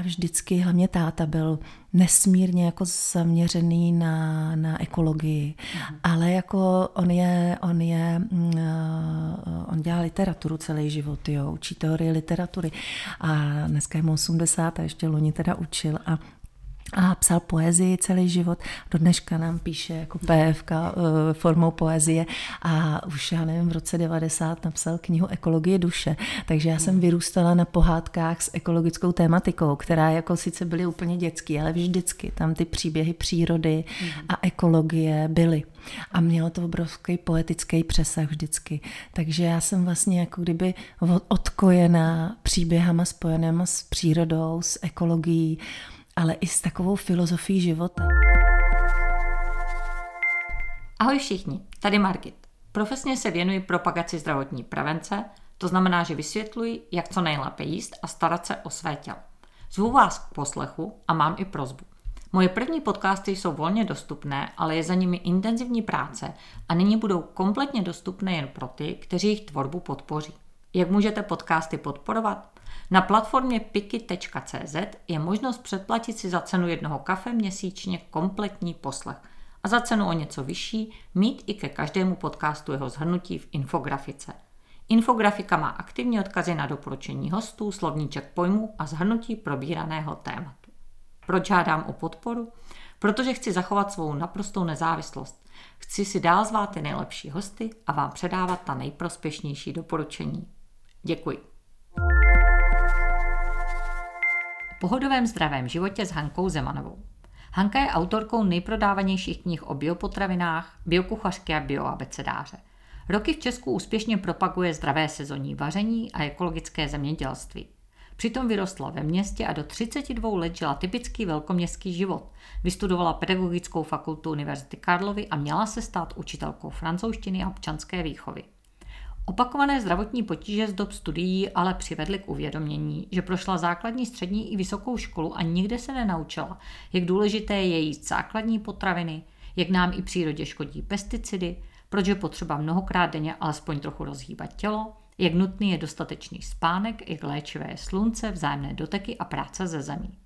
a vždycky hlavně táta byl nesmírně jako zaměřený na, na ekologii, mm. ale jako on je, on je, uh, on dělá literaturu celý život, jo, učí teorie literatury. A dneska je mu 80 a ještě loni teda učil. A a psal poezii celý život. Do dneška nám píše jako PFK uh, formou poezie a už já nevím, v roce 90 napsal knihu Ekologie duše. Takže já jsem vyrůstala na pohádkách s ekologickou tématikou, která jako sice byly úplně dětský, ale vždycky tam ty příběhy přírody a ekologie byly. A mělo to obrovský poetický přesah vždycky. Takže já jsem vlastně jako kdyby odkojená příběhama spojenýma s přírodou, s ekologií ale i s takovou filozofií života. Ahoj všichni, tady Margit. Profesně se věnuji propagaci zdravotní prevence, to znamená, že vysvětluji, jak co nejlépe jíst a starat se o své tělo. Zvu vás k poslechu a mám i prozbu. Moje první podcasty jsou volně dostupné, ale je za nimi intenzivní práce a nyní budou kompletně dostupné jen pro ty, kteří jejich tvorbu podpoří. Jak můžete podcasty podporovat? Na platformě piki.cz je možnost předplatit si za cenu jednoho kafe měsíčně kompletní poslech a za cenu o něco vyšší mít i ke každému podcastu jeho zhrnutí v infografice. Infografika má aktivní odkazy na doporučení hostů, slovníček pojmů a zhrnutí probíraného tématu. Proč žádám o podporu? Protože chci zachovat svou naprostou nezávislost. Chci si dál zvát ty nejlepší hosty a vám předávat ta nejprospěšnější doporučení. Děkuji. Pohodovém zdravém životě s Hankou Zemanovou. Hanka je autorkou nejprodávanějších knih o biopotravinách, biokuchařky a bioabecedáře. Roky v Česku úspěšně propaguje zdravé sezonní vaření a ekologické zemědělství. Přitom vyrostla ve městě a do 32 let žila typický velkoměstský život. Vystudovala pedagogickou fakultu Univerzity Karlovy a měla se stát učitelkou francouzštiny a občanské výchovy. Opakované zdravotní potíže z dob studií ale přivedly k uvědomění, že prošla základní, střední i vysokou školu a nikde se nenaučila, jak důležité je jíst základní potraviny, jak nám i přírodě škodí pesticidy, proč je potřeba mnohokrát denně alespoň trochu rozhýbat tělo, jak nutný je dostatečný spánek, jak léčivé je slunce, vzájemné doteky a práce ze zemí.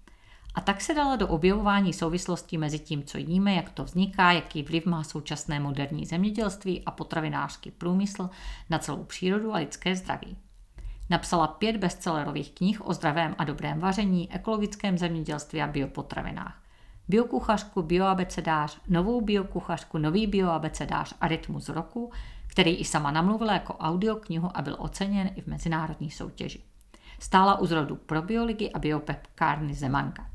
A tak se dala do objevování souvislostí mezi tím, co jíme, jak to vzniká, jaký vliv má současné moderní zemědělství a potravinářský průmysl na celou přírodu a lidské zdraví. Napsala pět bestsellerových knih o zdravém a dobrém vaření, ekologickém zemědělství a biopotravinách. Biokuchařku, bioabecedář, novou biokuchařku, nový bioabecedář a rytmus roku, který i sama namluvila jako audioknihu a byl oceněn i v mezinárodní soutěži. Stála u zrodu probioligy a biopepkárny Zemanka.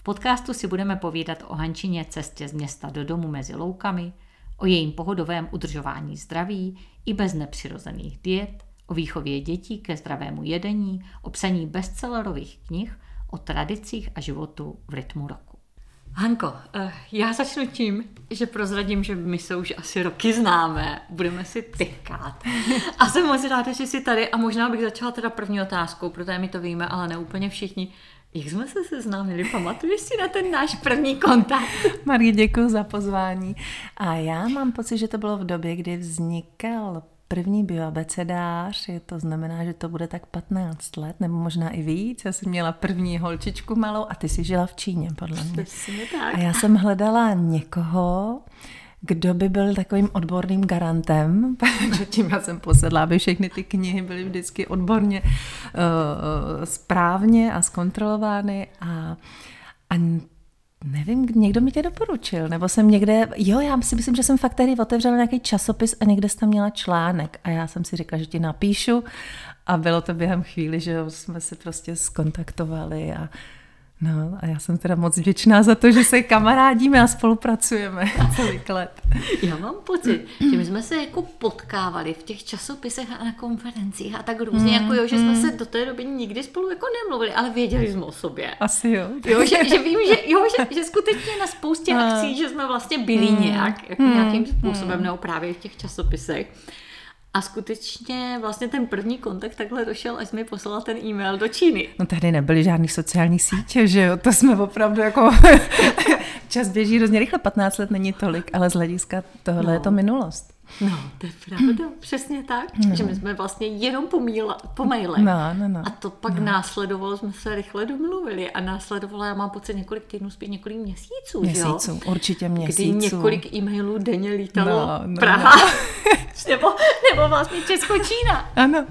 V podcastu si budeme povídat o Hančině cestě z města do domu mezi loukami, o jejím pohodovém udržování zdraví i bez nepřirozených diet, o výchově dětí ke zdravému jedení, o psaní bestsellerových knih, o tradicích a životu v rytmu roku. Hanko, eh, já začnu tím, že prozradím, že my se už asi roky známe, budeme si tykat. A jsem moc ráda, že jsi tady a možná bych začala teda první otázkou, protože my to víme, ale ne úplně všichni. Jak jsme se seznámili? Pamatuješ si na ten náš první kontakt? Marie, děkuji za pozvání. A já mám pocit, že to bylo v době, kdy vznikal první bioabecedář, je to znamená, že to bude tak 15 let, nebo možná i víc. Já jsem měla první holčičku malou a ty jsi žila v Číně, podle mě. tak. A já jsem hledala někoho, kdo by byl takovým odborným garantem, protože tím já jsem posedla, aby všechny ty knihy byly vždycky odborně uh, správně a zkontrolovány. A, a Nevím, někdo mi tě doporučil, nebo jsem někde, jo, já si myslím, že jsem fakt tady otevřela nějaký časopis a někde jsi tam měla článek. A já jsem si řekla, že ti napíšu. A bylo to během chvíli, že jsme se prostě skontaktovali a No a já jsem teda moc vděčná za to, že se kamarádíme a spolupracujeme celý let. Já mám pocit, že my jsme se jako potkávali v těch časopisech a na konferencích a tak různě, mm, jako jo, že jsme mm. se do té doby nikdy spolu jako nemluvili, ale věděli jsme o sobě. Asi jo. Jo, že, že vím, že, jo, že, že skutečně na spoustě akcí, že jsme vlastně byli mm, nějak, jako mm, nějakým způsobem, mm. nebo právě v těch časopisech. A skutečně vlastně ten první kontakt takhle došel, až mi poslala ten e-mail do Číny. No tady nebyly žádný sociální sítě, že jo, to jsme opravdu jako, čas běží hrozně rychle, 15 let není tolik, ale z hlediska tohle no. je to minulost. No, to je pravda, přesně tak, no. že my jsme vlastně jenom pomíla, po mailech. No, no, no. A to pak no. následovalo, jsme se rychle domluvili a následovalo, já mám pocit několik týdnů, spíš několik měsíců, Měsíců, jo? určitě měsíců. Kdy několik e-mailů denně lítalo No, no, Praha, nebo, nebo vlastně Česko-Čína. Ano.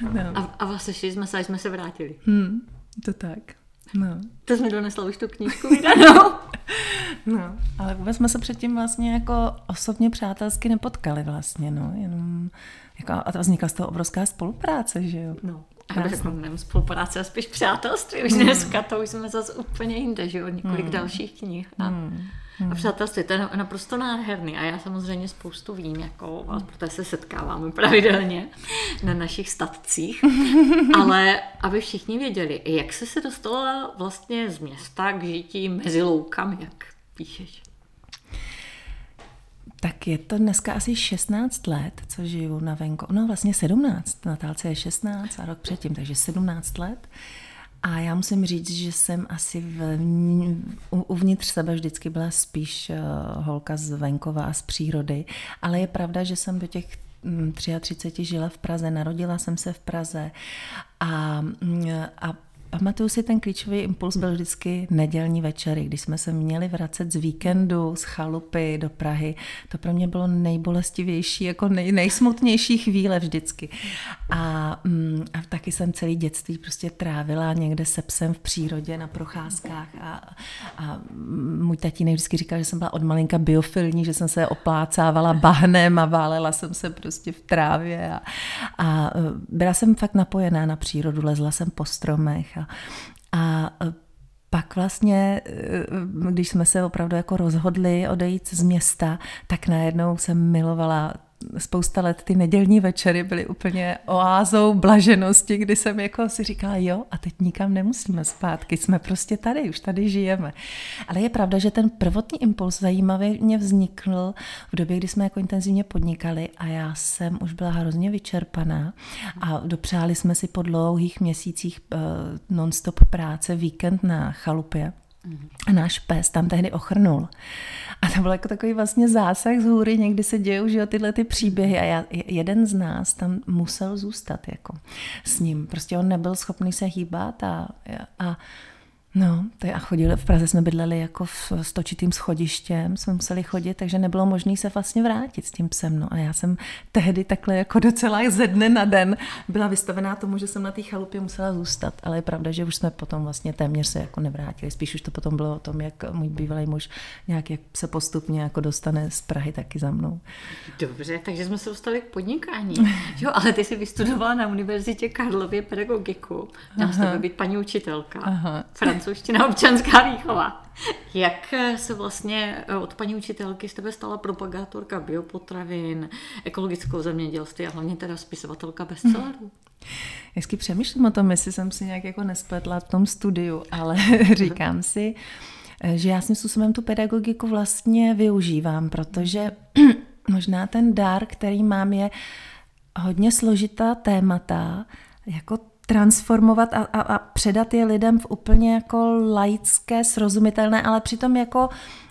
no. A, a vlastně šli jsme se, až jsme se vrátili. Hmm, to tak. No. To jsme donesla už tu knížku vydanou. no, ale vůbec jsme se předtím vlastně jako osobně přátelsky nepotkali vlastně, no, jenom jako, a to vznikla z toho obrovská spolupráce, že jo. No. A řeknu, nevím, spolupráce a spíš přátelství. Už dneska to už jsme zase úplně jinde, že jo, několik Hmm. dalších knih. A, a přátelství, to je na- naprosto nádherný. A já samozřejmě spoustu vím, jako vás, protože se setkáváme pravidelně na našich statcích. Ale aby všichni věděli, jak jsi se dostala vlastně z města k žití mezi loukami, jak píšeš. Tak je to dneska asi 16 let, co žiju na venku. No vlastně 17, Natálce je 16 a rok předtím, takže 17 let. A já musím říct, že jsem asi v, uvnitř sebe vždycky byla spíš uh, holka z venkova a z přírody, ale je pravda, že jsem do těch mm, 33 žila v Praze, narodila jsem se v Praze a, mm, a Pamatuju si, ten klíčový impuls byl vždycky nedělní večery, když jsme se měli vracet z víkendu, z chalupy do Prahy. To pro mě bylo nejbolestivější, jako nej, nejsmutnější chvíle vždycky. A, mm, a taky jsem celý dětství prostě trávila někde se psem v přírodě na procházkách a, a můj tatínek vždycky říkal, že jsem byla od malinka biofilní, že jsem se oplácávala bahnem a válela jsem se prostě v trávě a, a e, byla jsem fakt napojená na přírodu, lezla jsem po stromech a, e, pak vlastně, e, když jsme se opravdu jako rozhodli odejít z města, tak najednou jsem milovala spousta let ty nedělní večery byly úplně oázou blaženosti, kdy jsem jako si říkala, jo, a teď nikam nemusíme zpátky, jsme prostě tady, už tady žijeme. Ale je pravda, že ten prvotní impuls zajímavě mě vznikl v době, kdy jsme jako intenzivně podnikali a já jsem už byla hrozně vyčerpaná a dopřáli jsme si po dlouhých měsících uh, non-stop práce víkend na chalupě. A náš pes tam tehdy ochrnul. A to byl jako takový vlastně zásah z hůry, někdy se dějou že jo, tyhle ty příběhy a já, jeden z nás tam musel zůstat jako s ním. Prostě on nebyl schopný se hýbat a, a No, to je, a chodili, v Praze jsme bydleli jako v, s točitým schodištěm, jsme museli chodit, takže nebylo možné se vlastně vrátit s tím psem. No a já jsem tehdy takhle jako docela ze dne na den byla vystavená tomu, že jsem na té chalupě musela zůstat. Ale je pravda, že už jsme potom vlastně téměř se jako nevrátili. Spíš už to potom bylo o tom, jak můj bývalý muž nějak jak se postupně jako dostane z Prahy taky za mnou. Dobře, takže jsme se dostali k podnikání. jo, ale ty jsi vystudovala na Univerzitě Karlově pedagogiku. Jsi být paní učitelka. Aha. Francouzština, občanská výchova. Jak se vlastně od paní učitelky z tebe stala propagátorka biopotravin, ekologického zemědělství a hlavně teda spisovatelka bestsellerů? Hezky přemýšlím o tom, jestli jsem si nějak jako nespletla v tom studiu, ale říkám si, že já svým způsobem tu pedagogiku vlastně využívám, protože možná ten dar, který mám, je hodně složitá témata, jako transformovat a, a, a předat je lidem v úplně jako laické, srozumitelné, ale přitom jako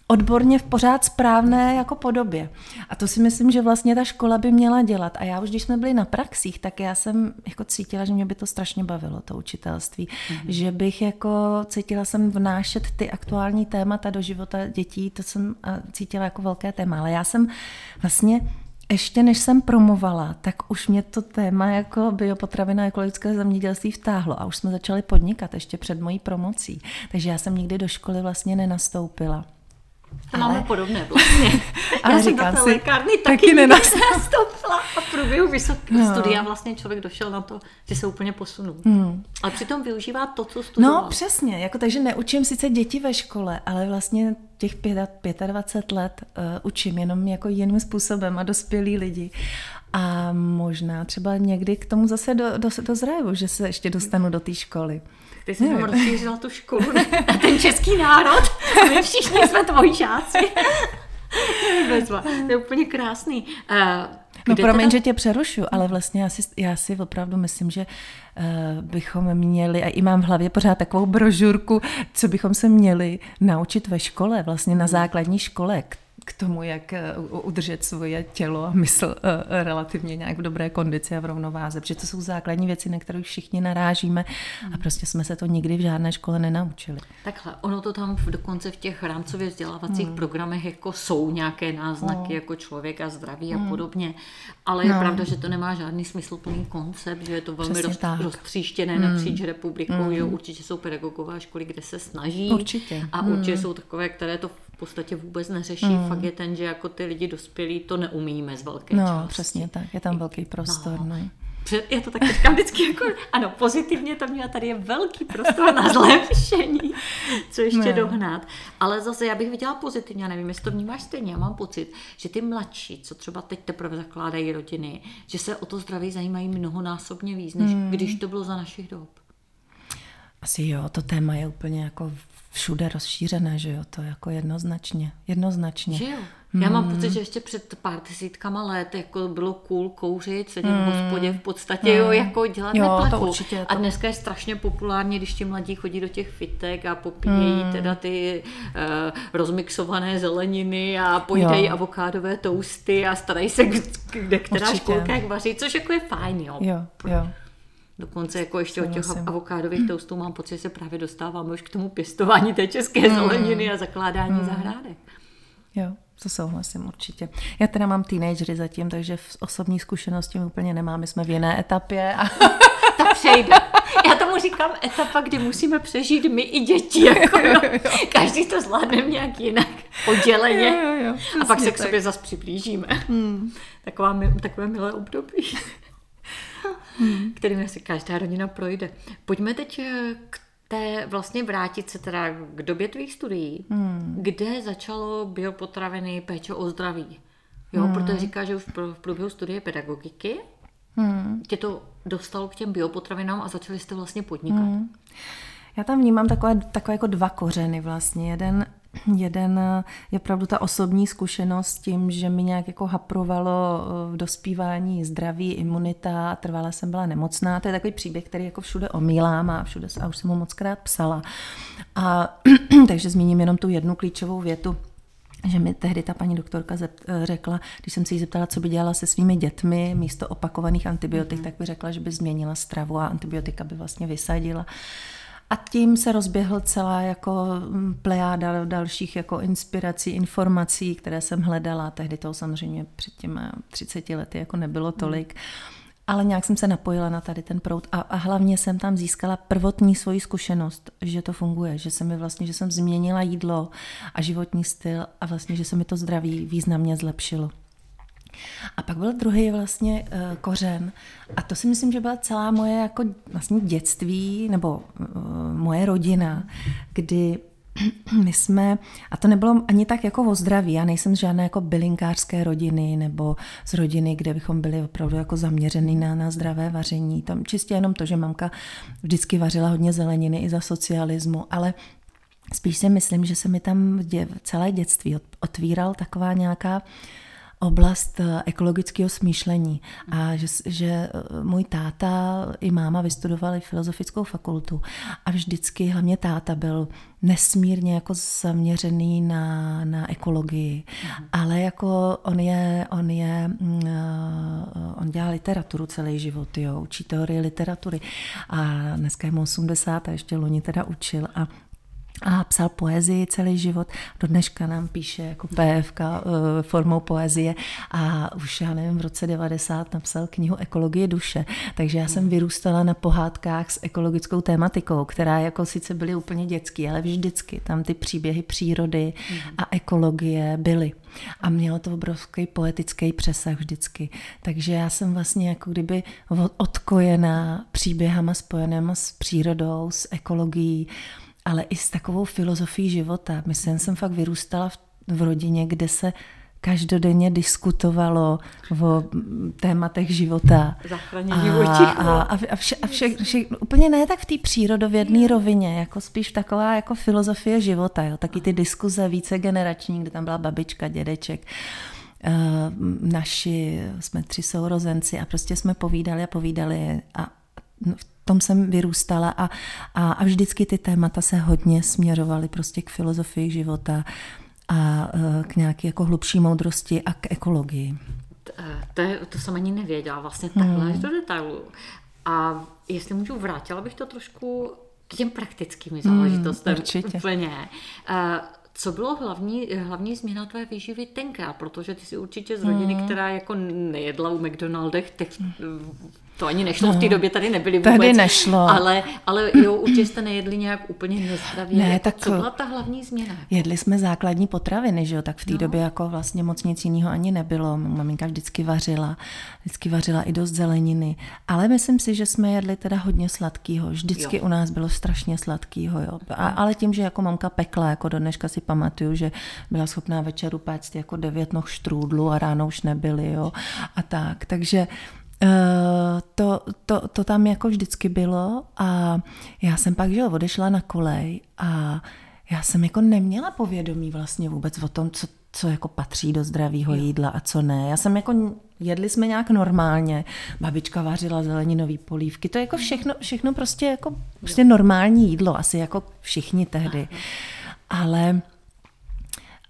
odborně v pořád správné jako podobě. A to si myslím, že vlastně ta škola by měla dělat. A já už, když jsme byli na praxích, tak já jsem jako cítila, že mě by to strašně bavilo, to učitelství. Mm-hmm. Že bych jako cítila jsem vnášet ty aktuální témata do života dětí, to jsem cítila jako velké téma. Ale já jsem vlastně ještě než jsem promovala, tak už mě to téma jako biopotravina ekologické zemědělství vtáhlo a už jsme začali podnikat ještě před mojí promocí. Takže já jsem nikdy do školy vlastně nenastoupila. To ale... máme podobné vlastně. ale Já jsem na té si, lékárny taky, taky nenastoupila a v průběhu vysokého no. studia vlastně člověk došel na to, že se úplně posunul. Hmm. Ale přitom využívá to, co studoval. No přesně, jako, takže neučím sice děti ve škole, ale vlastně těch 25 let uh, učím jenom jako jiným způsobem a dospělí lidi. A možná třeba někdy k tomu zase do, do, dozraju, že se ještě dostanu do té školy. Ty jsi tam rozšířila tu školu na ten český národ a my všichni jsme tvoji žáci. to je úplně krásný. Uh, No promiň, teda... že tě přerušu, ale vlastně já si, já si opravdu myslím, že uh, bychom měli, a i mám v hlavě pořád takovou brožurku, co bychom se měli naučit ve škole, vlastně na základní škole, k tomu, jak eh, udržet svoje tělo a mysl eh, relativně nějak v dobré kondici a v rovnováze, protože to jsou základní věci, na které všichni narážíme a prostě jsme se to nikdy v žádné škole nenaučili. Takhle, ono to tam dokonce v těch rámcově vzdělávacích hmm. programech jako jsou nějaké náznaky no. jako člověk a zdraví a hmm. podobně, ale je no. pravda, že to nemá žádný smysluplný koncept, že je to velmi roz, roztříštěné hmm. napříč republikou, hmm. jo, určitě jsou pedagogové školy, kde se snaží určitě. a určitě hmm. jsou takové, které to podstatě vůbec neřeší. Hmm. Fakt je ten, že jako ty lidi dospělí to neumíme z velké no, části. přesně tak, je tam velký prostor. No. No. Já to tak říkám vždycky jako, ano, pozitivně to měla, tady je velký prostor na zlepšení, co ještě ne. dohnat. Ale zase já bych viděla pozitivně, já nevím, jestli to vnímáš stejně, já mám pocit, že ty mladší, co třeba teď teprve zakládají rodiny, že se o to zdraví zajímají mnohonásobně víc, než hmm. když to bylo za našich dob. Asi jo, to téma je úplně jako všude rozšířené, že jo, to jako jednoznačně, jednoznačně. Že jo? Já mám hmm. pocit, že ještě před pár desítkama let jako bylo cool kouřit, sedět hmm. v hospodě v podstatě, hmm. jo, jako dělat jo, neplechu. To určitě, to... A dneska je strašně populárně, když ti mladí chodí do těch fitek a popíjejí hmm. teda ty uh, rozmixované zeleniny a pojídají jo. avokádové tousty a starají se, kde která určitě. školka jak vaří, což jako je fajn, jo. Jo, jo. Dokonce jako ještě od těch avokádových toastů mám pocit, že se právě dostáváme už k tomu pěstování té české zeleniny a zakládání hmm. zahrádek. Jo, to souhlasím určitě. Já teda mám teenagery zatím, takže v osobní zkušenosti úplně nemám. My jsme v jiné etapě. A... to přejde. Já tomu říkám etapa, kdy musíme přežít my i děti. Jako, jo. Každý to zvládne nějak jinak, odděleně. Jo, jo, jo, a pak se k sobě zase přiblížíme. Hmm. Taková, takové milé období hmm. kterým asi každá rodina projde. Pojďme teď eh, k té vlastně vrátit se teda k době tvých studií, hmm. kde začalo biopotraviny péče o zdraví. Jo, hmm. protože říká, že už v průběhu studie pedagogiky hmm. tě to dostalo k těm biopotravinám a začali jste vlastně podnikat. Hmm. Já tam vnímám takové, takové jako dva kořeny vlastně. Jeden Jeden je opravdu ta osobní zkušenost tím, že mi nějak jako haprovalo v dospívání zdraví, imunita, trvala jsem byla nemocná. To je takový příběh, který jako všude omílám a všude a už jsem ho moc krát psala. A, takže zmíním jenom tu jednu klíčovou větu, že mi tehdy ta paní doktorka řekla, když jsem si ji zeptala, co by dělala se svými dětmi místo opakovaných antibiotik, mm-hmm. tak by řekla, že by změnila stravu a antibiotika by vlastně vysadila. A tím se rozběhl celá jako mm, plejáda dalších jako inspirací, informací, které jsem hledala. Tehdy to samozřejmě před těmi 30 lety jako nebylo tolik. Ale nějak jsem se napojila na tady ten prout a, a hlavně jsem tam získala prvotní svoji zkušenost, že to funguje, že jsem mi vlastně, že jsem změnila jídlo a životní styl a vlastně, že se mi to zdraví významně zlepšilo. A pak byl druhý vlastně uh, kořen a to si myslím, že byla celá moje jako vlastně dětství nebo uh, moje rodina, kdy my jsme, a to nebylo ani tak jako o zdraví, já nejsem z žádné jako bylinkářské rodiny nebo z rodiny, kde bychom byli opravdu jako zaměřený na, na zdravé vaření. Tam čistě jenom to, že mamka vždycky vařila hodně zeleniny i za socialismu, ale spíš si myslím, že se mi tam dě, celé dětství otvíral taková nějaká uh, oblast eh, ekologického smýšlení. A že, že eh, můj táta i máma vystudovali filozofickou fakultu a vždycky hlavně táta byl nesmírně jako zaměřený na, na ekologii, mm. ale jako on je, on je, mm, eh, on dělá literaturu celý život, jo, učí teorie literatury. A dneska je mu 80 a ještě loni teda učil. A a psal poezii celý život. Do dneška nám píše jako PFK eh, formou poezie a už já nevím, v roce 90 napsal knihu Ekologie duše. Takže já jsem vyrůstala na pohádkách s ekologickou tématikou, která jako sice byly úplně dětský, ale vždycky tam ty příběhy přírody a ekologie byly. A mělo to obrovský poetický přesah vždycky. Takže já jsem vlastně jako kdyby odkojená příběhama spojenýma s přírodou, s ekologií ale i s takovou filozofií života. Myslím, jsem fakt vyrůstala v, v rodině, kde se každodenně diskutovalo o tématech života. Zachranění a, a, a, a, vše, a vše, vše, úplně ne tak v té přírodovědné rovině, jako spíš taková jako filozofie života. Jo. Taky ty diskuze více generační, kde tam byla babička, dědeček, uh, naši, jsme tři sourozenci a prostě jsme povídali a povídali a v tom jsem vyrůstala a, a, a vždycky ty témata se hodně směrovaly prostě k filozofii života a eh, k nějaké jako hlubší moudrosti a k ekologii. To, je, to jsem ani nevěděla vlastně takhle hmm. do detailu. A jestli můžu, vrátila bych to trošku k těm praktickým hmm, záležitostem. Hmm, určitě. Úplně. Uh, co bylo hlavní, hlavní změna tvé výživy tenkrát? Protože ty jsi určitě z rodiny, hmm. která jako nejedla u McDonaldech, teď to ani nešlo, no, v té no. době tady nebyly vůbec. Tady nešlo. Ale, ale jo, určitě jste nejedli nějak úplně nezdravě. Ne, tak Co byla ta hlavní změna? Jedli jsme základní potraviny, že jo, tak v té no. době jako vlastně moc nic jiného ani nebylo. Maminka vždycky vařila, vždycky vařila i dost zeleniny. Ale myslím si, že jsme jedli teda hodně sladkýho. Vždycky jo. u nás bylo strašně sladkýho, jo. A, ale tím, že jako mamka pekla, jako do dneška si pamatuju, že byla schopná večeru péct jako devět noh štrůdlu a ráno už nebyly, jo. A tak, takže to, to, to tam jako vždycky bylo a já jsem pak, že odešla na kolej a já jsem jako neměla povědomí vlastně vůbec o tom, co, co jako patří do zdravého jídla a co ne. Já jsem jako, jedli jsme nějak normálně, babička vařila zeleninový polívky, to je jako všechno, všechno prostě jako prostě normální jídlo, asi jako všichni tehdy. Ale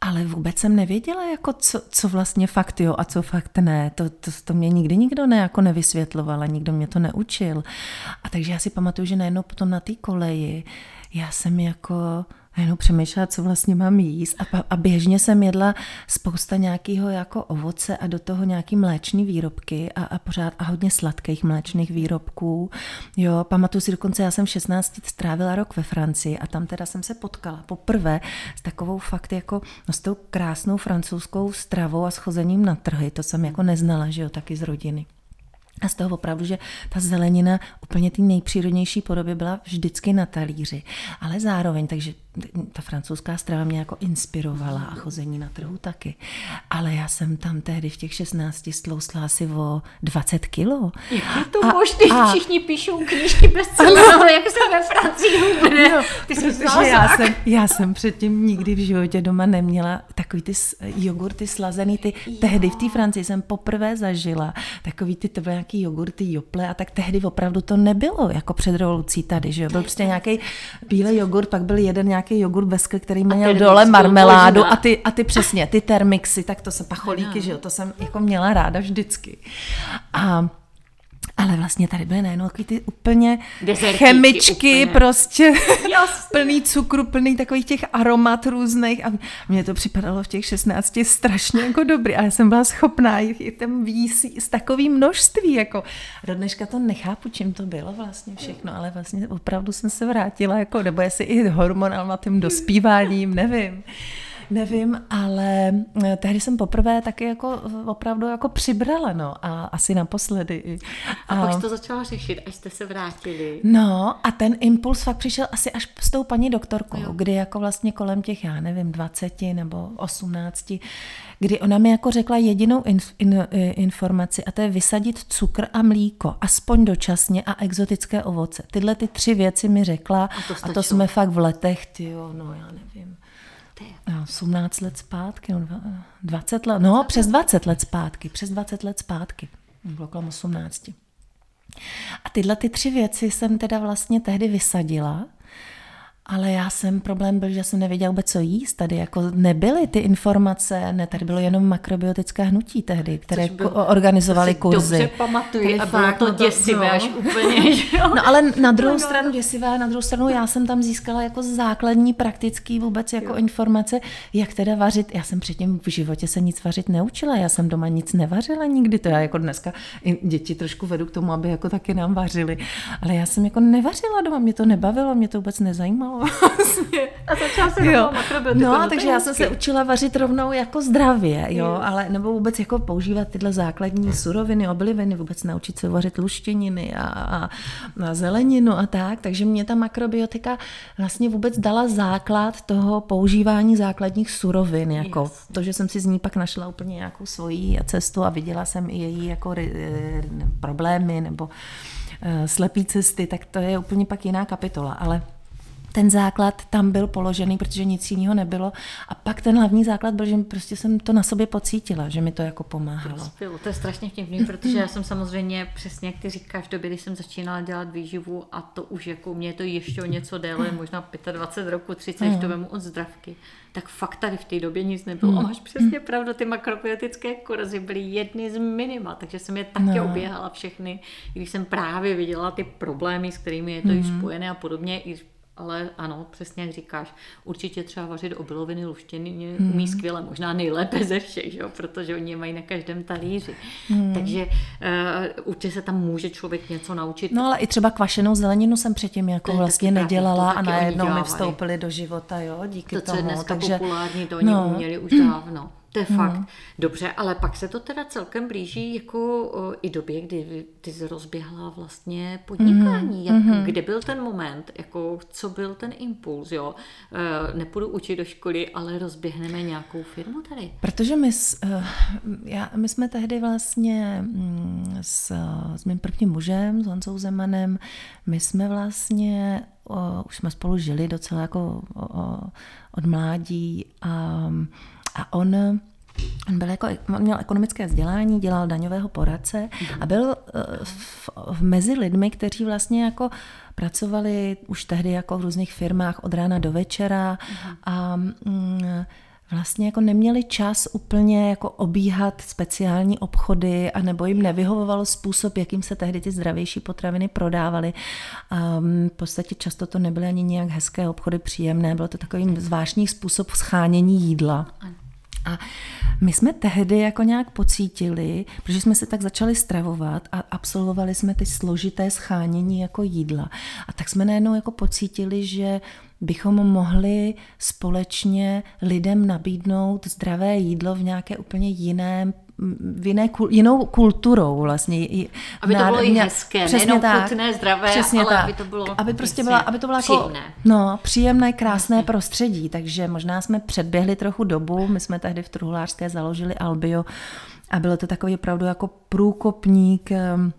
ale vůbec jsem nevěděla, jako co, co vlastně fakt jo a co fakt ne. To, to, to mě nikdy nikdo ne, jako nevysvětloval a nikdo mě to neučil. A takže já si pamatuju, že najednou potom na té koleji já jsem jako a jenom přemýšlela, co vlastně mám jíst. A, a běžně jsem jedla spousta nějakého jako ovoce a do toho nějaký mléčný výrobky a, a pořád a hodně sladkých mléčných výrobků. Jo, pamatuju si dokonce, já jsem v 16 strávila rok ve Francii a tam teda jsem se potkala poprvé s takovou fakt jako no, s tou krásnou francouzskou stravou a schozením na trhy. To jsem jako neznala, že jo, taky z rodiny. A z toho opravdu, že ta zelenina úplně ty nejpřírodnější podobě byla vždycky na talíři. Ale zároveň, takže ta francouzská strava mě jako inspirovala a chození na trhu taky. Ale já jsem tam tehdy v těch 16 stlousla asi o 20 kilo. Jak je to možné? A... Všichni píšou knížky bez ale jak se ve Francii hubne. No, ty já jsem, já jsem předtím nikdy v životě doma neměla takový ty jogurty slazený. Ty, tehdy v té Francii jsem poprvé zažila takový ty, to byly nějaký jogurty, jople a tak tehdy opravdu to nebylo jako před revolucí tady, že jo. Byl prostě nějaký bílý jogurt, pak byl jeden nějaký jogurt bez který měl dole marmeládu a ty, a ty přesně, ty termixy, tak to se pacholíky, že jo, to jsem jako měla ráda vždycky. A ale vlastně tady byly najednou takový ty úplně Dezertíky, chemičky, úplně. prostě plný cukru, plný takových těch aromat různých. A mně to připadalo v těch 16 strašně jako dobrý, ale jsem byla schopná jich tam výsí s takovým množství, jako. Do dneška to nechápu, čím to bylo vlastně všechno, ale vlastně opravdu jsem se vrátila, jako, nebo jestli i hormonálním dospíváním, nevím nevím, ale eh, tehdy jsem poprvé taky jako opravdu jako přibrala, no, a asi naposledy. A, a pak to začala řešit, až jste se vrátili. No a ten impuls fakt přišel asi až s tou paní doktorkou, jo. kdy jako vlastně kolem těch, já nevím, 20 nebo 18, kdy ona mi jako řekla jedinou in, in, informaci a to je vysadit cukr a mlíko, aspoň dočasně a exotické ovoce. Tyhle ty tři věci mi řekla a to, a to jsme fakt v letech, ty jo, no já nevím 18 let zpátky, no 20 let, no přes 20 let zpátky, přes 20 let zpátky, bylo kolem 18. A tyhle ty tři věci jsem teda vlastně tehdy vysadila ale já jsem, problém byl, že jsem nevěděla vůbec, co jíst. Tady jako nebyly ty informace, ne, tady bylo jenom makrobiotické hnutí tehdy, které byl, organizovali kurzy. Dobře pamatuju a bylo to děsivé no. až úplně, že jo? No ale na druhou no, stranu děsivé, na druhou stranu já jsem tam získala jako základní praktický vůbec jako jo. informace, jak teda vařit. Já jsem předtím v životě se nic vařit neučila, já jsem doma nic nevařila nikdy, to já jako dneska děti trošku vedu k tomu, aby jako taky nám vařili, ale já jsem jako nevařila doma, mě to nebavilo, mě to vůbec nezajímalo vlastně. A začala se jo. No, takže já jsem se učila vařit rovnou jako zdravě, jo, jo, ale nebo vůbec jako používat tyhle základní suroviny, obiliviny, vůbec naučit se vařit luštěniny a, a, a zeleninu a tak, takže mě ta makrobiotika vlastně vůbec dala základ toho používání základních surovin, jako yes. to, že jsem si z ní pak našla úplně nějakou svoji cestu a viděla jsem i její jako problémy nebo uh, slepý cesty, tak to je úplně pak jiná kapitola, ale ten základ tam byl položený, protože nic jiného nebylo. A pak ten hlavní základ byl, že prostě jsem to na sobě pocítila, že mi to jako pomáhalo. Prospělo. To je strašně vtipný, protože já jsem samozřejmě přesně, jak ty říkáš, v době, kdy jsem začínala dělat výživu a to už jako mě to ještě o něco déle, možná 25 roku, 30, mm. to vemu od zdravky, tak fakt tady v té době nic nebylo. Mm. máš přesně pravdu, ty makrobiotické kurzy byly jedny z minima, takže jsem je taky no. oběhala všechny, když jsem právě viděla ty problémy, s kterými je to mm. i spojené a podobně, i ale ano, přesně jak říkáš, určitě třeba vařit obiloviny luštěny hmm. umí skvěle, možná nejlépe ze všech, že? protože oni je mají na každém talíři. Hmm. Takže uh, určitě se tam může člověk něco naučit. No ale i třeba kvašenou zeleninu jsem předtím jako vlastně nedělala a najednou mi vstoupili do života, jo, díky to, tomu. To, co je dneska Takže, populární, to oni no. uměli už dávno. To je hmm. fakt. Dobře, ale pak se to teda celkem blíží jako o, i době, kdy ty jsi rozběhla vlastně podnikání. Hmm. Jak, hmm. Kde byl ten moment, jako co byl ten impuls, jo? E, nepůjdu učit do školy, ale rozběhneme nějakou firmu tady. Protože my, uh, já, my jsme tehdy vlastně mm, s, s mým prvním mužem, s Honzou Zemanem, my jsme vlastně, uh, už jsme spolu žili docela jako uh, od mládí a a on On, byl jako, on měl ekonomické vzdělání, dělal daňového poradce a byl eh, v, v, mezi lidmi, kteří vlastně jako pracovali už tehdy jako v různých firmách od rána do večera a mm, vlastně jako neměli čas úplně jako obíhat speciální obchody a nebo jim nevyhovovalo způsob, jakým se tehdy ty zdravější potraviny prodávaly. A v podstatě často to nebyly ani nějak hezké obchody, příjemné, bylo to takový zvláštní způsob schánění jídla. A my jsme tehdy jako nějak pocítili, protože jsme se tak začali stravovat a absolvovali jsme ty složité schánění jako jídla. A tak jsme najednou jako pocítili, že bychom mohli společně lidem nabídnout zdravé jídlo v nějaké úplně jiném v jiné, jinou kulturou vlastně. Aby to bylo i hezké, přesně tak, chutné, zdravé, přesně ale tak. aby to bylo aby prostě byla, aby to bylo jako příjemné. Jako, no, příjemné, krásné Jasně. prostředí, takže možná jsme předběhli trochu dobu, my jsme tehdy v Truhlářské založili Albio a bylo to takový opravdu jako průkopník ehm,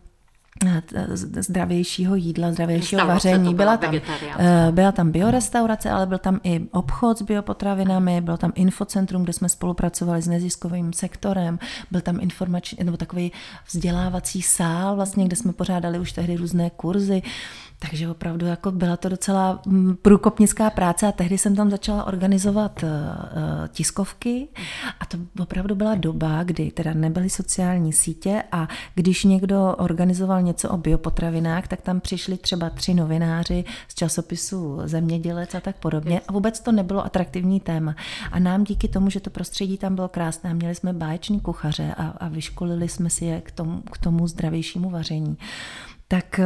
zdravějšího jídla, zdravějšího vaření. Byla tam, eh, byla tam biorestaurace, ale byl tam i obchod s biopotravinami, byl tam infocentrum, kde jsme spolupracovali s neziskovým sektorem, byl tam informační, nebo takový vzdělávací sál, vlastně, kde jsme pořádali už tehdy různé kurzy. Takže opravdu jako byla to docela mm, průkopnická práce a tehdy jsem tam začala organizovat uh, tiskovky. A to opravdu byla doba, kdy teda nebyly sociální sítě a když někdo organizoval něco o biopotravinách, tak tam přišli třeba tři novináři z časopisu Zemědělec a tak podobně. A vůbec to nebylo atraktivní téma. A nám díky tomu, že to prostředí tam bylo krásné, měli jsme báječní kuchaře a, a vyškolili jsme si je k tomu, k tomu zdravějšímu vaření, tak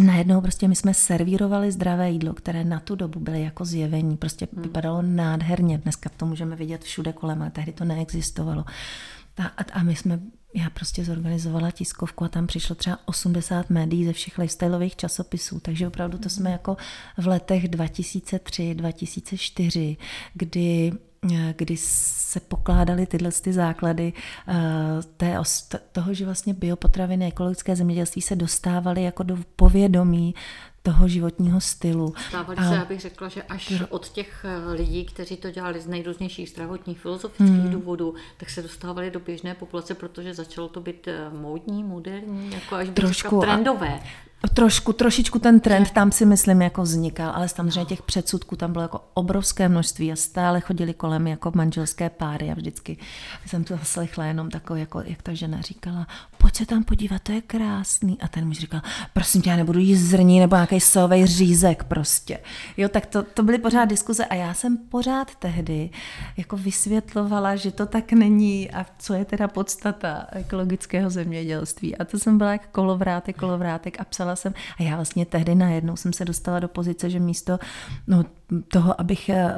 najednou prostě my jsme servírovali zdravé jídlo, které na tu dobu byly jako zjevení. Prostě hmm. vypadalo nádherně. Dneska to můžeme vidět všude kolem, ale tehdy to neexistovalo. A, a my jsme, já prostě zorganizovala tiskovku a tam přišlo třeba 80 médií ze všech lifestyleových časopisů, takže opravdu to jsme jako v letech 2003, 2004, kdy kdy se pokládaly tyhle ty základy eh, té, toho, že vlastně biopotraviny, ekologické zemědělství se dostávaly jako do povědomí toho životního stylu. Stávali a... se, abych řekla, že až od těch eh, lidí, kteří to dělali z nejdůznějších zdravotních filozofických hmm. důvodů, tak se dostávali do běžné populace, protože začalo to být eh, módní, moderní, jako až Trošku, trendové. Trošku, trošičku ten trend tam si myslím jako vznikal, ale samozřejmě těch předsudků tam bylo jako obrovské množství a stále chodili kolem jako manželské páry a vždycky jsem to zaslechla jenom takový, jako jak ta žena říkala, pojď se tam podívat, to je krásný. A ten muž říkal, prosím tě, já nebudu jíst zrní nebo nějaký sovej řízek prostě. Jo, tak to, to byly pořád diskuze a já jsem pořád tehdy jako vysvětlovala, že to tak není a co je teda podstata ekologického zemědělství. A to jsem byla jak kolovrátek, kolovrátek a psala jsem. A já vlastně tehdy najednou jsem se dostala do pozice, že místo no, toho, abych, eh,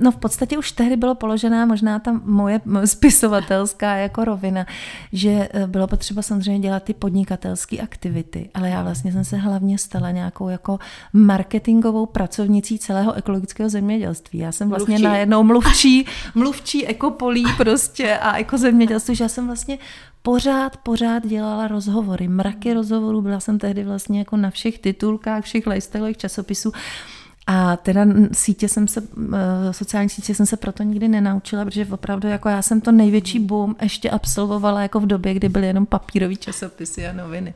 no v podstatě už tehdy bylo položená možná ta moje spisovatelská jako rovina, že eh, bylo potřeba samozřejmě dělat ty podnikatelské aktivity, ale já vlastně jsem se hlavně stala nějakou jako marketingovou pracovnicí celého ekologického zemědělství. Já jsem vlastně mluvčí. najednou mluvčí, mluvčí ekopolí prostě a ekozemědělství, že já jsem vlastně pořád, pořád dělala rozhovory, mraky rozhovorů, byla jsem tehdy vlastně jako na všech titulkách, všech lifestyleových časopisů A teda sítě jsem se, eh, sociální sítě jsem se proto nikdy nenaučila, protože opravdu jako já jsem to největší boom ještě absolvovala jako v době, kdy byly jenom papírové časopisy a noviny.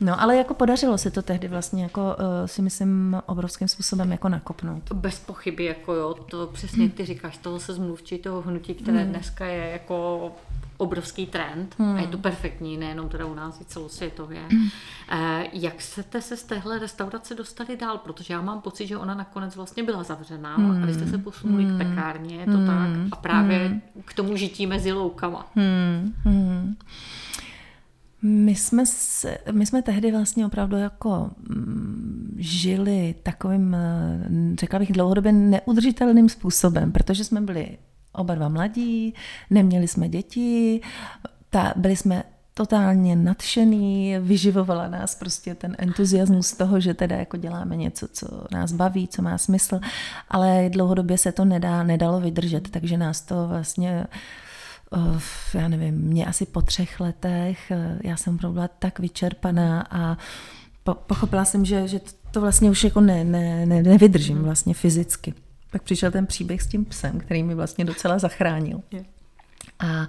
No ale jako podařilo se to tehdy vlastně jako eh, si myslím obrovským způsobem jako nakopnout. Bez pochyby, jako jo, to přesně ty říkáš, toho se zmluvčí toho hnutí, které hmm. dneska je jako obrovský trend hmm. a je to perfektní, nejenom teda u nás, i celosvětově. Hmm. Eh, jak jste se z téhle restaurace dostali dál? Protože já mám pocit, že ona nakonec vlastně byla zavřená hmm. a vy jste se posunuli hmm. k pekárně, je to hmm. tak? A právě hmm. k tomu žití mezi loukama. Hmm. Hmm. My jsme, se, my jsme tehdy vlastně opravdu jako mm, žili takovým, eh, řekla bych, dlouhodobě neudržitelným způsobem, protože jsme byli oba dva mladí, neměli jsme děti, ta, byli jsme totálně nadšený, vyživovala nás prostě ten entuziasmus toho, že teda jako děláme něco, co nás baví, co má smysl, ale dlouhodobě se to nedá, nedalo vydržet, takže nás to vlastně já nevím, mě asi po třech letech, já jsem byla tak vyčerpaná a pochopila jsem, že, že to vlastně už jako ne, ne, ne, nevydržím vlastně fyzicky. Pak přišel ten příběh s tím psem, který mi vlastně docela zachránil. A,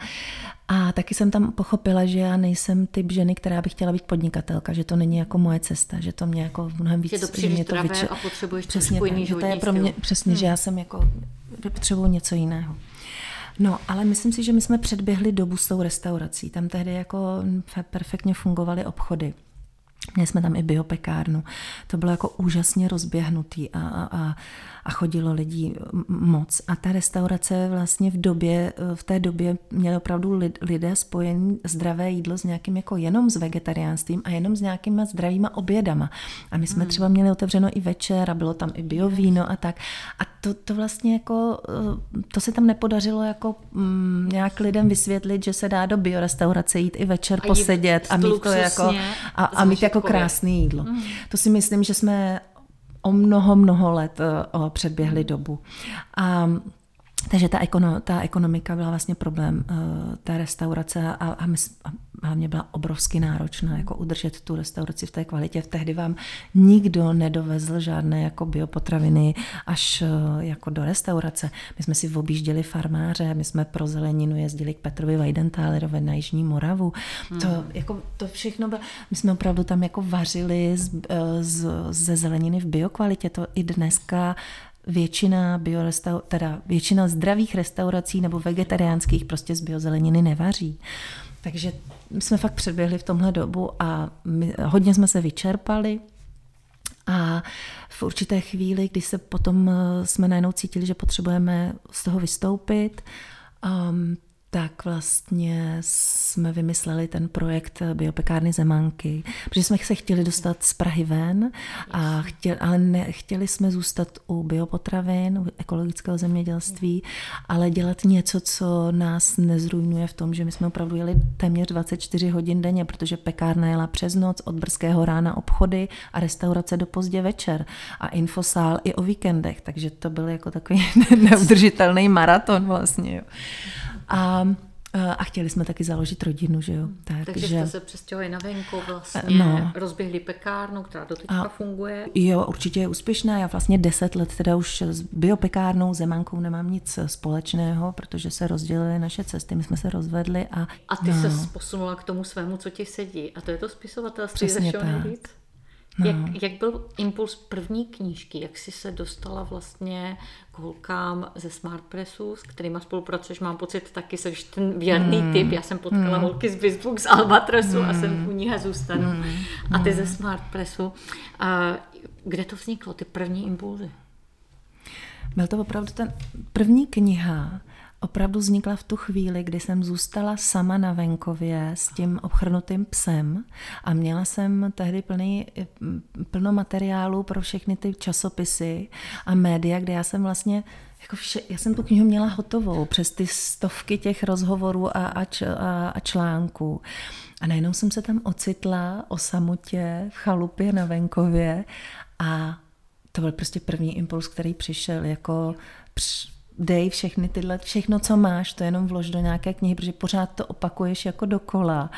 a taky jsem tam pochopila, že já nejsem typ ženy, která by chtěla být podnikatelka, že to není jako moje cesta, že to mě jako mnohem víc... Je to příliš to vyče... a potřebuješ přesně tak, že to je pro mě, přesně, hmm. že já jsem jako, potřebuji něco jiného. No, ale myslím si, že my jsme předběhli dobu s tou restaurací. Tam tehdy jako perfektně fungovaly obchody. Měli jsme tam i biopekárnu. To bylo jako úžasně rozběhnutý a, a, a chodilo lidí moc. A ta restaurace vlastně v době, v té době měli opravdu lidé spojený zdravé jídlo s nějakým jako jenom s vegetariánstvím a jenom s nějakýma zdravýma obědama. A my jsme hmm. třeba měli otevřeno i večer a bylo tam i biovíno a tak. A to, to vlastně jako, to se tam nepodařilo jako mm, nějak lidem vysvětlit, že se dá do biorestaurace jít i večer a posedět a mít to jako a, a mít jako krásné jídlo. Mm. To si myslím, že jsme o mnoho, mnoho let uh, předběhli dobu. A takže ta, ekono, ta ekonomika byla vlastně problém uh, té restaurace a, a, my, a hlavně byla obrovsky náročná, jako udržet tu restauraci v té kvalitě. V tehdy vám nikdo nedovezl žádné jako biopotraviny až uh, jako do restaurace. My jsme si objížděli farmáře, my jsme pro zeleninu jezdili k Petrovi Weidentálerovi na Jižní Moravu. Hmm. To, jako, to všechno bylo, my jsme opravdu tam jako vařili z, eh, z, ze zeleniny v biokvalitě. To i dneska většina, biorestau, teda většina zdravých restaurací nebo vegetariánských prostě z biozeleniny nevaří. Takže jsme fakt předběhli v tomhle dobu a my, hodně jsme se vyčerpali, a v určité chvíli, kdy se potom eh, jsme najednou cítili, že potřebujeme z toho vystoupit, um, tak vlastně jsme vymysleli ten projekt biopekárny Zemanky, protože jsme se chtěli dostat z Prahy ven, a chtěli, ale ne, chtěli jsme zůstat u biopotravin, u ekologického zemědělství, ale dělat něco, co nás nezrujnuje v tom, že my jsme opravdu jeli téměř 24 hodin denně, protože pekárna jela přes noc, od brzkého rána obchody a restaurace do pozdě večer a infosál i o víkendech, takže to byl jako takový neudržitelný maraton vlastně. Jo. A a chtěli jsme taky založit rodinu, že jo. Tak, Takže že... jste se přestěhovali na venku vlastně, no. rozběhli pekárnu, která do teďka a funguje. Jo, určitě je úspěšná. Já vlastně deset let teda už s biopekárnou, Zemankou nemám nic společného, protože se rozdělily naše cesty, my jsme se rozvedli. A, a ty no. se posunula k tomu svému, co ti sedí. A to je to spisovatelství Přesně tak. nejvíc? No. Jak, jak byl impuls první knížky? Jak jsi se dostala vlastně k holkám ze Smart Pressu, s kterými spolupracuješ? Mám pocit, taky jsi ten věrný mm. typ. Já jsem potkala mm. holky z Bizbook, z Albatrosu mm. a jsem hmm. u nich a zůstanu. Mm. A ty ze hmm. Smart Pressu. A kde to vzniklo, ty první impulzy? Byl to opravdu ten první kniha, opravdu vznikla v tu chvíli, kdy jsem zůstala sama na venkově s tím obchrnutým psem a měla jsem tehdy plný, plno materiálu pro všechny ty časopisy a média, kde já jsem vlastně jako vše, já jsem tu knihu měla hotovou přes ty stovky těch rozhovorů a, a, a, a článků. A najednou jsem se tam ocitla o samotě v chalupě na venkově a to byl prostě první impuls, který přišel jako dej všechny tyhle, všechno, co máš, to jenom vlož do nějaké knihy, protože pořád to opakuješ jako dokola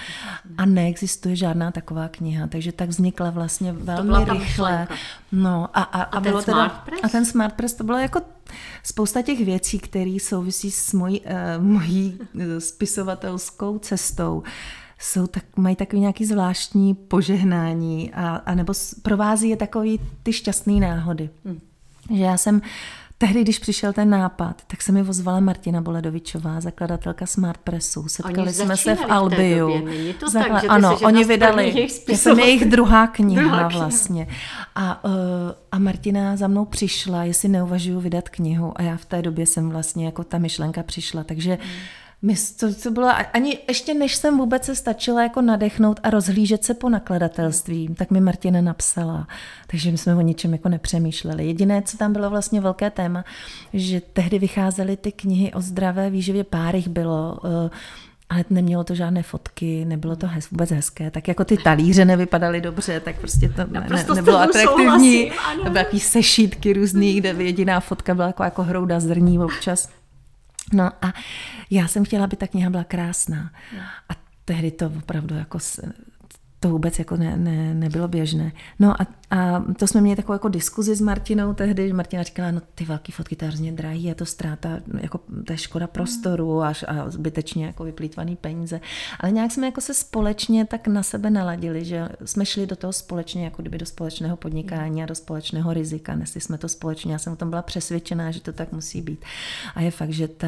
a neexistuje žádná taková kniha, takže tak vznikla vlastně velmi rychle. No a, a, a, a, bylo teda, a ten Smart Press to bylo jako spousta těch věcí, které souvisí s mojí, uh, mojí uh, spisovatelskou cestou jsou tak, mají takový nějaký zvláštní požehnání a, a nebo provází je takový ty šťastné náhody. Hmm. Že já jsem Tehdy, když přišel ten nápad, tak se mi ozvala Martina Boledovičová, zakladatelka Smart Pressu. Setkali jsme se v Albiu. V to Zakla- tak, že ano, oni vydali, já jsem jejich druhá kniha druhá vlastně. A, uh, a Martina za mnou přišla, jestli neuvažuju vydat knihu. A já v té době jsem vlastně jako ta myšlenka přišla. Takže hmm my, to, to bylo, ani ještě než jsem vůbec se stačila jako nadechnout a rozhlížet se po nakladatelství, tak mi Martina napsala. Takže my jsme o ničem jako nepřemýšleli. Jediné, co tam bylo vlastně velké téma, že tehdy vycházely ty knihy o zdravé výživě, pár jich bylo, eh, ale nemělo to žádné fotky, nebylo to hez, vůbec hezké. Tak jako ty talíře nevypadaly dobře, tak prostě to ne, ne, nebylo atraktivní. Byly takový sešítky různý, kde jediná fotka byla jako, jako hrouda zrní občas. No a já jsem chtěla, aby ta kniha byla krásná. A tehdy to opravdu jako to vůbec jako ne, ne, nebylo běžné. No a, a to jsme měli takovou jako diskuzi s Martinou tehdy, že Martina říkala, no ty velké fotky to je hrozně drahý, je to ztráta, jako to je škoda prostoru až a zbytečně jako vyplýtvaný peníze. Ale nějak jsme jako se společně tak na sebe naladili, že jsme šli do toho společně, jako kdyby do společného podnikání a do společného rizika. Nesli jsme to společně, já jsem o tom byla přesvědčená, že to tak musí být. A je fakt, že ta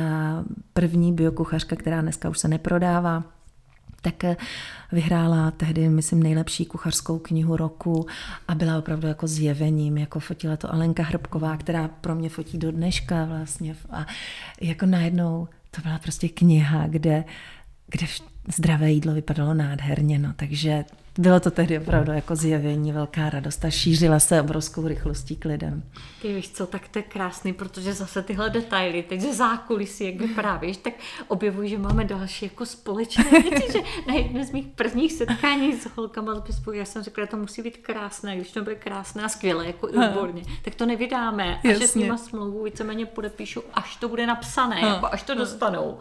první biokuchařka, která dneska už se neprodává, tak eh, vyhrála tehdy, myslím, nejlepší kuchařskou knihu roku a byla opravdu jako zjevením, jako fotila to Alenka Hrbková, která pro mě fotí do dneška vlastně. A jako najednou to byla prostě kniha, kde, kde zdravé jídlo vypadalo nádherně, no, takže bylo to tehdy opravdu jako zjevení, velká radost a šířila se obrovskou rychlostí k lidem. Ty víš co, tak to je krásný, protože zase tyhle detaily, teď ze zákulisí, jak vyprávíš, tak objevuji, že máme další jako společné věci, že na jedné z mých prvních setkání s holkama já jsem řekla, že to musí být krásné, když to bude krásné a skvělé, jako i odborně, tak to nevydáme a že s nima smlouvu víceméně podepíšu, až to bude napsané, jako až to dostanou.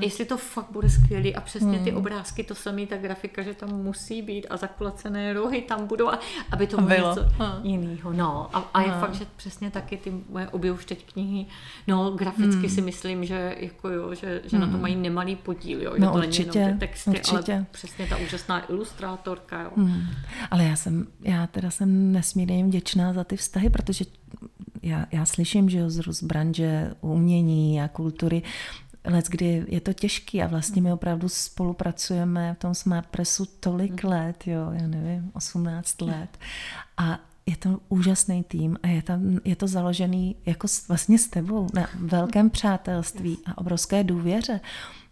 Jestli to fakt bude skvělý a přesně ty hmm. obrázky, to samý, ta grafika, že tam musí být a zaklacené rohy tam budou, a, aby to bylo něco jiného. No, a, a je fakt, že přesně taky ty moje obě už teď knihy, no graficky hmm. si myslím, že jako jo, že, že hmm. na to hmm. mají nemalý podíl, jo, že no, to určitě, není jenom ty texty, určitě. ale přesně ta úžasná ilustrátorka, jo. Hmm. Ale já jsem, já teda jsem nesmírně vděčná za ty vztahy, protože já, já slyším, že jo, z branže umění a kultury, let, kdy je to těžký a vlastně my opravdu spolupracujeme v tom Smart Pressu tolik mhm. let, jo, já nevím, 18 let a je to úžasný tým a je, tam, je to založený jako vlastně s tebou na velkém přátelství a obrovské důvěře.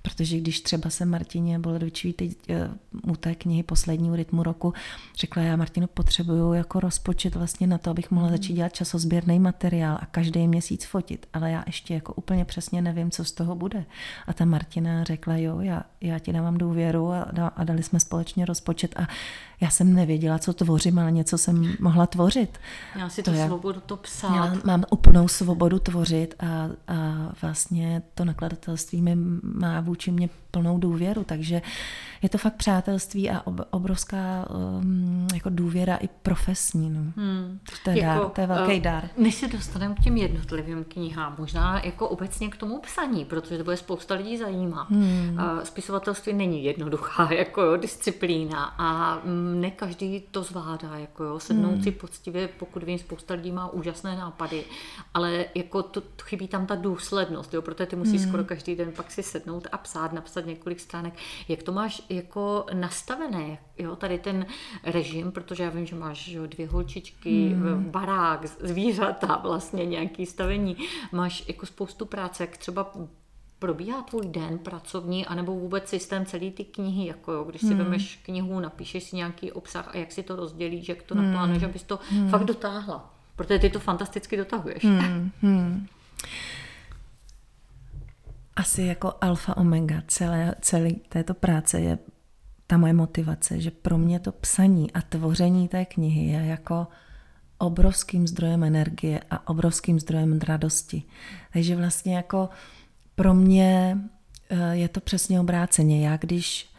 Protože když třeba se Martině Boledovičový teď eh, u té knihy Posledního rytmu roku řekla, já Martinu potřebuju jako rozpočet vlastně na to, abych mohla hmm. začít dělat časozběrný materiál a každý měsíc fotit, ale já ještě jako úplně přesně nevím, co z toho bude. A ta Martina řekla, jo, já, já ti dávám důvěru a, a dali jsme společně rozpočet a já jsem nevěděla, co tvořím, ale něco jsem mohla tvořit. Já si to, to svobodu to psát. Já mám úplnou svobodu tvořit a, a vlastně to nakladatelství mi má vůči mě plnou důvěru, takže je to fakt přátelství a obrovská um, jako důvěra i profesní. No. Hmm. To, je jako, dár, to je velký uh, dár. Než se dostaneme k těm jednotlivým knihám, možná jako obecně k tomu psaní, protože to bude spousta lidí zajímá. Hmm. Uh, spisovatelství není jednoduchá jako jo, disciplína a mm, ne každý to zvládá, jako jo, sednout hmm. si poctivě, pokud vím, spousta lidí má úžasné nápady, ale jako to, chybí tam ta důslednost, jo, protože ty musíš hmm. skoro každý den pak si sednout a psát, napsat několik stránek. Jak to máš jako nastavené, jo, tady ten režim, protože já vím, že máš jo, dvě holčičky, hmm. barák, zvířata, vlastně nějaký stavení, máš jako spoustu práce, jak třeba probíhá tvůj den pracovní, anebo vůbec systém celý ty knihy, jako jo, když si hmm. vemeš knihu, napíšeš si nějaký obsah a jak si to rozdělíš, jak to hmm. naplánuješ, abys to hmm. fakt dotáhla. Protože ty to fantasticky dotahuješ. Hmm. Hmm asi jako alfa omega celé, celé této práce je ta moje motivace, že pro mě to psaní a tvoření té knihy je jako obrovským zdrojem energie a obrovským zdrojem radosti. Takže vlastně jako pro mě eh, je to přesně obráceně. Já když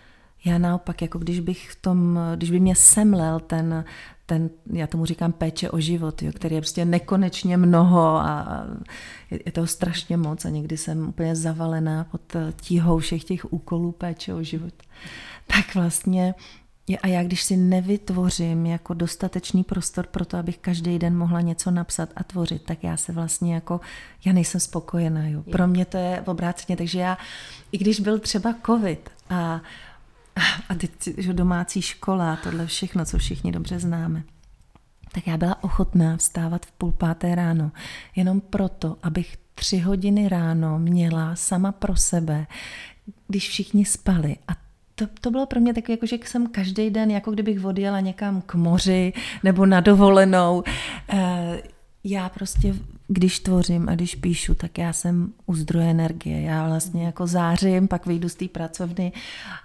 já naopak, jako když bych v tom, když by mě semlel ten, ten, já tomu říkám péče o život, jo, který je prostě nekonečně mnoho a je, je toho strašně moc a někdy jsem úplně zavalená pod tíhou všech těch úkolů péče o život. Tak vlastně a já když si nevytvořím jako dostatečný prostor pro to, abych každý den mohla něco napsat a tvořit, tak já se vlastně jako, já nejsem spokojená. Jo. Pro mě to je obráceně, takže já, i když byl třeba covid a, a ty, že domácí škola, tohle všechno, co všichni dobře známe, tak já byla ochotná vstávat v půl páté ráno, jenom proto, abych tři hodiny ráno měla sama pro sebe, když všichni spali a to, to bylo pro mě takové, jako, že jsem každý den, jako kdybych odjela někam k moři nebo na dovolenou. Eh, já prostě, když tvořím a když píšu, tak já jsem u zdroje energie. Já vlastně jako zářím, pak vyjdu z té pracovny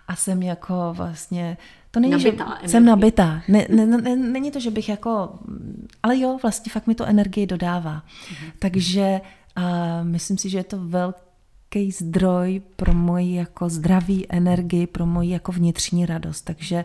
a jsem jako vlastně to není, nabitá že energie. jsem nabitá. Ne, ne, ne, není to, že bych jako, ale jo, vlastně fakt mi to energii dodává. Mhm. Takže a myslím si, že je to velký zdroj pro moji jako zdraví energii, pro moji jako vnitřní radost. Takže eh,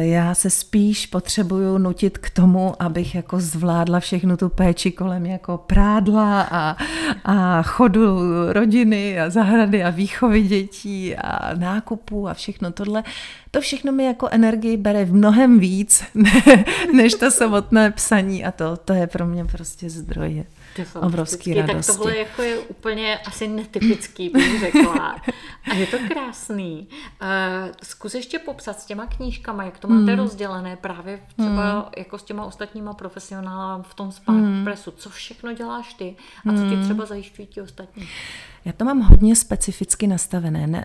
já se spíš potřebuju nutit k tomu, abych jako zvládla všechnu tu péči kolem jako prádla a, a chodu rodiny a zahrady a výchovy dětí a nákupů a všechno tohle. To všechno mi jako energii bere v mnohem víc, než to samotné psaní a to, to je pro mě prostě zdroje obrovský radosti. Tak tohle jako je úplně asi netypický, bych řekla. A je to krásný. Uh, zkus ještě popsat s těma knížkama, jak to máte hmm. rozdělené právě třeba hmm. jako s těma ostatníma profesionálami v tom Spark hmm. Pressu. Co všechno děláš ty a co ti hmm. třeba zajišťují ti ostatní? Já to mám hodně specificky nastavené, ne,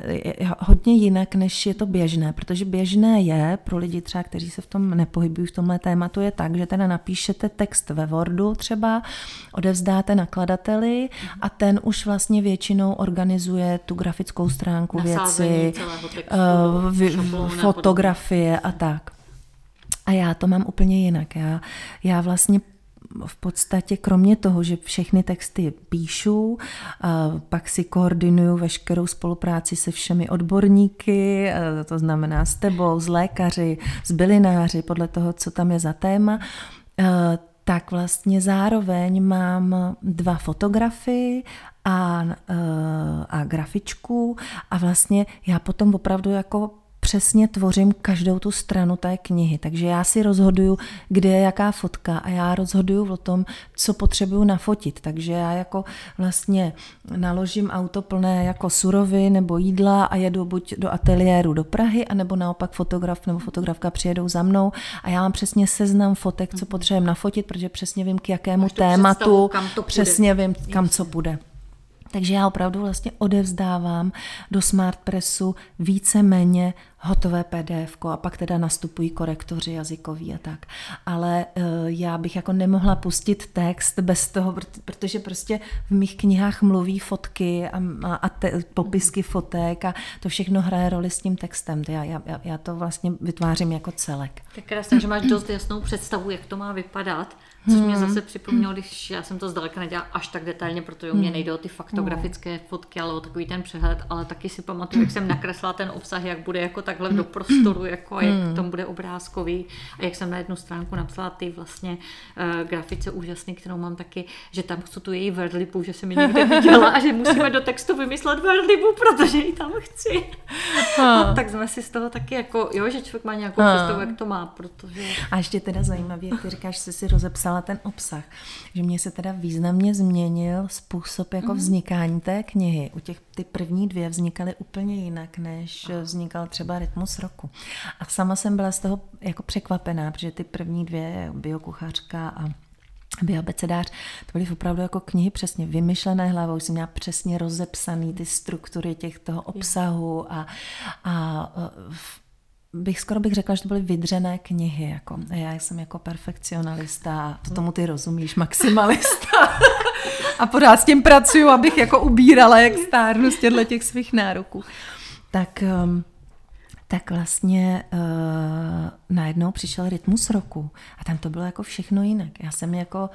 hodně jinak, než je to běžné, protože běžné je pro lidi třeba, kteří se v tom nepohybují v tomhle tématu, je tak, že teda napíšete text ve Wordu třeba, odevzdáte nakladateli a ten už vlastně většinou organizuje tu grafickou stránku Nasázení věci, textu, uh, fotografie a tak. A já to mám úplně jinak. Já, já vlastně v podstatě kromě toho, že všechny texty píšu, pak si koordinuju veškerou spolupráci se všemi odborníky, to znamená s tebou, s lékaři, s bylináři, podle toho, co tam je za téma, tak vlastně zároveň mám dva fotografy a, a grafičku a vlastně já potom opravdu jako přesně tvořím každou tu stranu té knihy. Takže já si rozhoduju, kde je jaká fotka a já rozhoduju o tom, co potřebuju nafotit. Takže já jako vlastně naložím auto plné jako surovy nebo jídla a jedu buď do ateliéru do Prahy, anebo naopak fotograf nebo fotografka přijedou za mnou a já mám přesně seznam fotek, co potřebujeme nafotit, protože přesně vím, k jakému tématu, kam to přesně vím, kam co bude. Takže já opravdu vlastně odevzdávám do SmartPressu více-méně hotové PDF a pak teda nastupují korektoři jazykoví a tak. Ale uh, já bych jako nemohla pustit text bez toho, protože prostě v mých knihách mluví fotky a, a, a te, popisky fotek a to všechno hraje roli s tím textem. Já, já, já to vlastně vytvářím jako celek. Tak krásně, že máš dost jasnou představu, jak to má vypadat Což mě zase hmm. připomnělo, když já jsem to zdaleka nedělala až tak detailně, protože mě hmm. nejde o ty faktografické hmm. fotky, ale o takový ten přehled, ale taky si pamatuju, jak jsem nakreslila ten obsah, jak bude jako takhle do prostoru, jako jak tam bude obrázkový a jak jsem na jednu stránku napsala ty vlastně uh, grafice úžasný, kterou mám taky, že tam chci tu její verlipu, že jsem mi někde viděla a že musíme do textu vymyslet verlipu, protože ji tam chci. No, tak jsme si z toho taky jako, jo, že člověk má nějakou představu, jak to má, protože... A ještě teda zajímavě, ty říkáš, že jsi si rozepsala ale ten obsah, že mě se teda významně změnil způsob jako mm. vznikání té knihy. U těch ty první dvě vznikaly úplně jinak, než vznikal třeba Rytmus roku. A sama jsem byla z toho jako překvapená, protože ty první dvě, biokuchařka a Biobecedář, to byly opravdu jako knihy přesně vymyšlené hlavou, jsem měla přesně rozepsaný ty struktury těch toho obsahu a, a bych skoro bych řekla, že to byly vydřené knihy. Jako. Já jsem jako perfekcionalista, to tomu ty rozumíš, maximalista. a pořád s tím pracuju, abych jako ubírala, jak stárnu z těchto těch svých nároků. Tak um, tak vlastně uh, najednou přišel rytmus roku a tam to bylo jako všechno jinak. Já jsem jako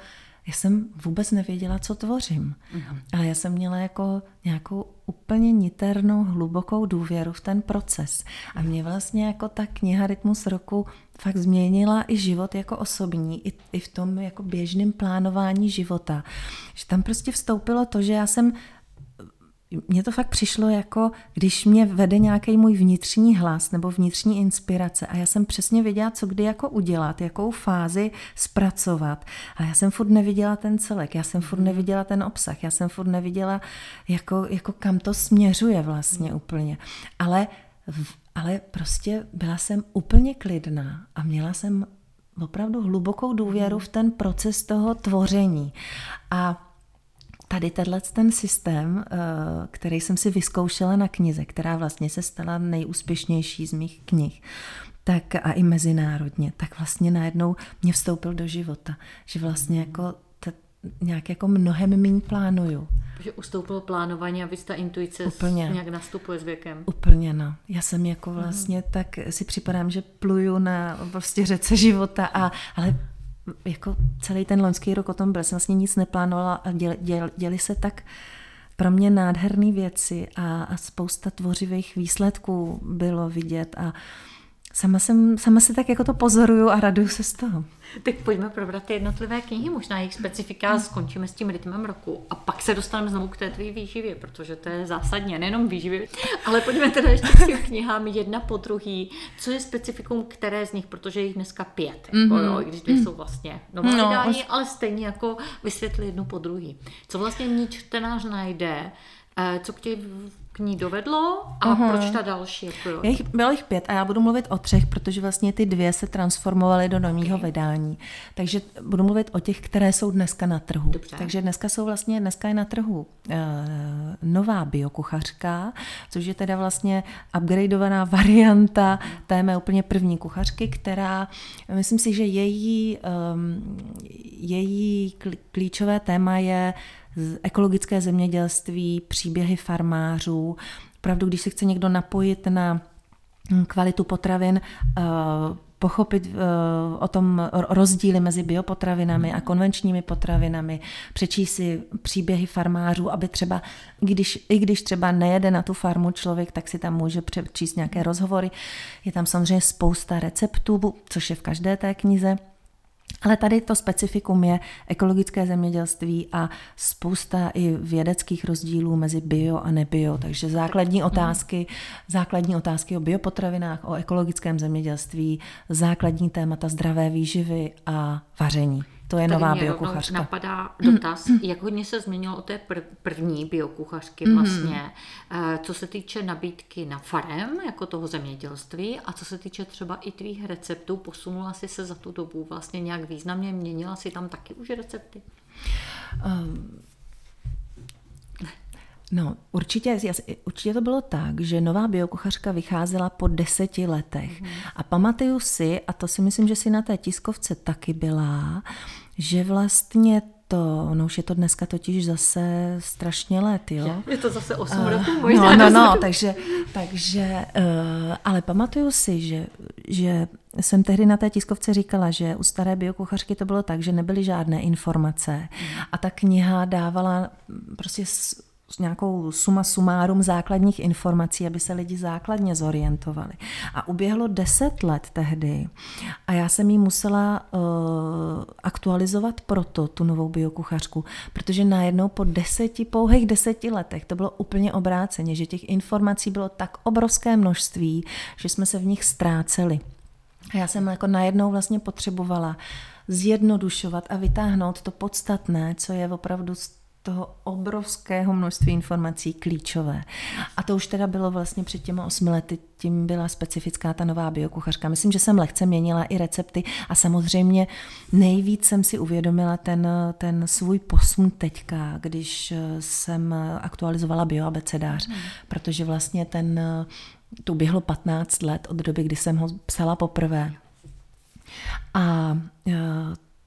já jsem vůbec nevěděla, co tvořím. Mm-hmm. Ale já jsem měla jako nějakou úplně niternou, hlubokou důvěru v ten proces. A mě vlastně jako ta kniha Rytmus roku fakt změnila i život jako osobní, i, i v tom jako běžném plánování života. Že tam prostě vstoupilo to, že já jsem mně to fakt přišlo jako, když mě vede nějaký můj vnitřní hlas nebo vnitřní inspirace a já jsem přesně věděla, co kdy jako udělat, jakou fázi zpracovat. A já jsem furt neviděla ten celek, já jsem furt neviděla ten obsah, já jsem furt neviděla, jako, jako kam to směřuje vlastně úplně. Ale, ale prostě byla jsem úplně klidná a měla jsem opravdu hlubokou důvěru v ten proces toho tvoření. A tady tenhle ten systém, eh, který jsem si vyzkoušela na knize, která vlastně se stala nejúspěšnější z mých knih, tak a i mezinárodně, tak vlastně najednou mě vstoupil do života, že vlastně jako t- nějak jako mnohem méně plánuju. Že ustoupilo plánování a vy ta intuice Úplně. nějak nastupuje s věkem. Úplně, no. Já jsem jako vlastně mm. tak si připadám, že pluju na prostě řece života, a, ale jako celý ten loňský rok o tom byl, jsem vlastně nic neplánovala a děli, děl, děli se tak pro mě nádherné věci a, a spousta tvořivých výsledků bylo vidět a sama, jsem, sama si tak jako to pozoruju a raduju se z toho. Tak pojďme probrat ty jednotlivé knihy, možná jejich specifika, skončíme s tím rytmem roku a pak se dostaneme znovu k té tvé výživě, protože to je zásadně, nejenom výživě, ale pojďme teda ještě k těm knihám jedna po druhý. Co je specifikum které z nich, protože jich dneska pět, mm-hmm. jako, jo, když dvě jsou vlastně nová no, vydání, ale stejně jako vysvětli jednu po druhý. Co vlastně ní čtenář najde, eh, co k tě k ní dovedlo a uh-huh. proč ta další? Jako... Jich, bylo jich pět a já budu mluvit o třech, protože vlastně ty dvě se transformovaly do nového okay. vydání. Takže budu mluvit o těch, které jsou dneska na trhu. Dobře. Takže dneska jsou vlastně, dneska je na trhu uh, nová biokuchařka, což je teda vlastně upgradeovaná varianta té mé úplně první kuchařky, která, myslím si, že její, um, její klíčové téma je ekologické zemědělství, příběhy farmářů. Opravdu, když se chce někdo napojit na kvalitu potravin, eh, pochopit eh, o tom rozdíly mezi biopotravinami a konvenčními potravinami, přečíst si příběhy farmářů, aby třeba, když, i když třeba nejede na tu farmu člověk, tak si tam může přečíst nějaké rozhovory. Je tam samozřejmě spousta receptů, což je v každé té knize. Ale tady to specifikum je ekologické zemědělství a spousta i vědeckých rozdílů mezi bio a nebio. Takže základní otázky, základní otázky o biopotravinách, o ekologickém zemědělství, základní témata zdravé výživy a vaření. To je Tady nová biokuchařka. napadá dotaz, jak hodně se změnilo od té první biokuchařky mhm. vlastně, mm. co se týče nabídky na farem, jako toho zemědělství, a co se týče třeba i tvých receptů, posunula si se za tu dobu vlastně nějak významně, měnila si tam taky už recepty? Um, No, určitě, určitě to bylo tak, že nová biokuchařka vycházela po deseti letech. Mm. A pamatuju si, a to si myslím, že si na té tiskovce taky byla, že vlastně to, no už je to dneska totiž zase strašně let, jo. Je to zase 8 uh, roků možná. No, no, no, takže, takže uh, ale pamatuju si, že, že jsem tehdy na té tiskovce říkala, že u staré biokuchařky to bylo tak, že nebyly žádné informace mm. a ta kniha dávala prostě s nějakou suma sumárum základních informací, aby se lidi základně zorientovali. A uběhlo deset let tehdy a já jsem jí musela uh, aktualizovat proto tu novou biokuchařku, protože najednou po deseti, pouhých deseti letech to bylo úplně obráceně, že těch informací bylo tak obrovské množství, že jsme se v nich ztráceli. A já jsem jako najednou vlastně potřebovala zjednodušovat a vytáhnout to podstatné, co je opravdu toho obrovského množství informací klíčové. A to už teda bylo vlastně před těma osmi lety, tím byla specifická ta nová biokuchařka. Myslím, že jsem lehce měnila i recepty a samozřejmě nejvíc jsem si uvědomila ten, ten svůj posun teďka, když jsem aktualizovala bioabecedář, hmm. protože vlastně ten, to běhlo 15 let od doby, kdy jsem ho psala poprvé. A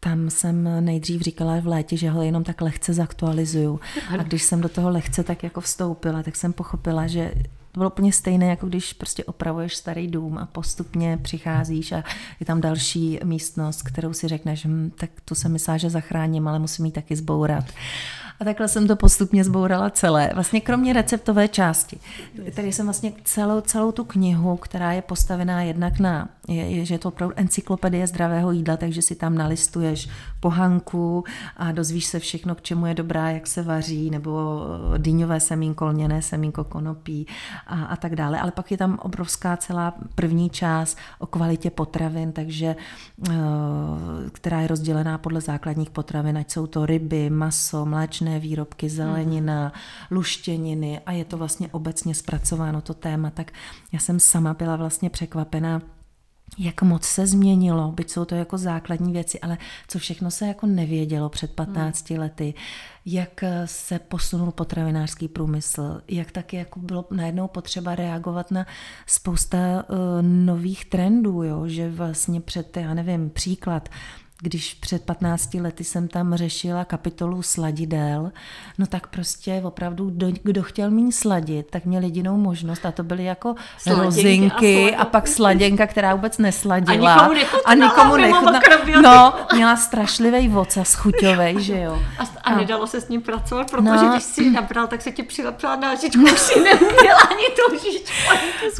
tam jsem nejdřív říkala v létě, že ho jenom tak lehce zaktualizuju. A když jsem do toho lehce tak jako vstoupila, tak jsem pochopila, že to bylo úplně stejné, jako když prostě opravuješ starý dům a postupně přicházíš a je tam další místnost, kterou si řekneš, hm, tak tu se myslá, že zachráním, ale musím ji taky zbourat. A takhle jsem to postupně zbourala celé, vlastně kromě receptové části. Tady jsem vlastně celou, celou tu knihu, která je postavená jednak na, je, je, že je to opravdu encyklopedie zdravého jídla, takže si tam nalistuješ pohanku a dozvíš se všechno, k čemu je dobrá, jak se vaří, nebo dýňové semínko, lněné semínko, konopí a, a tak dále. Ale pak je tam obrovská celá první část o kvalitě potravin, takže eh, která je rozdělená podle základních potravin, ať jsou to ryby, maso, mléčné výrobky, zelenina, luštěniny a je to vlastně obecně zpracováno to téma, tak já jsem sama byla vlastně překvapená, jak moc se změnilo, byť jsou to jako základní věci, ale co všechno se jako nevědělo před 15 hmm. lety, jak se posunul potravinářský průmysl, jak taky jako bylo najednou potřeba reagovat na spousta uh, nových trendů, jo? že vlastně před, já nevím, příklad, když před 15 lety jsem tam řešila kapitolu sladidel, no tak prostě opravdu, kdo, kdo chtěl méně sladit, tak měl jedinou možnost a to byly jako Sladěnky rozinky a, a pak sladěnka, která vůbec nesladila. A nikomu nechutnala. A nikomu nechutnala. No, měla strašlivý vocas chuťovej, že jo. A, a, a nedalo se s ním pracovat, protože no. když si nabral, tak se ti přilepila na lžičku, už si neuměla ani tu lžičku.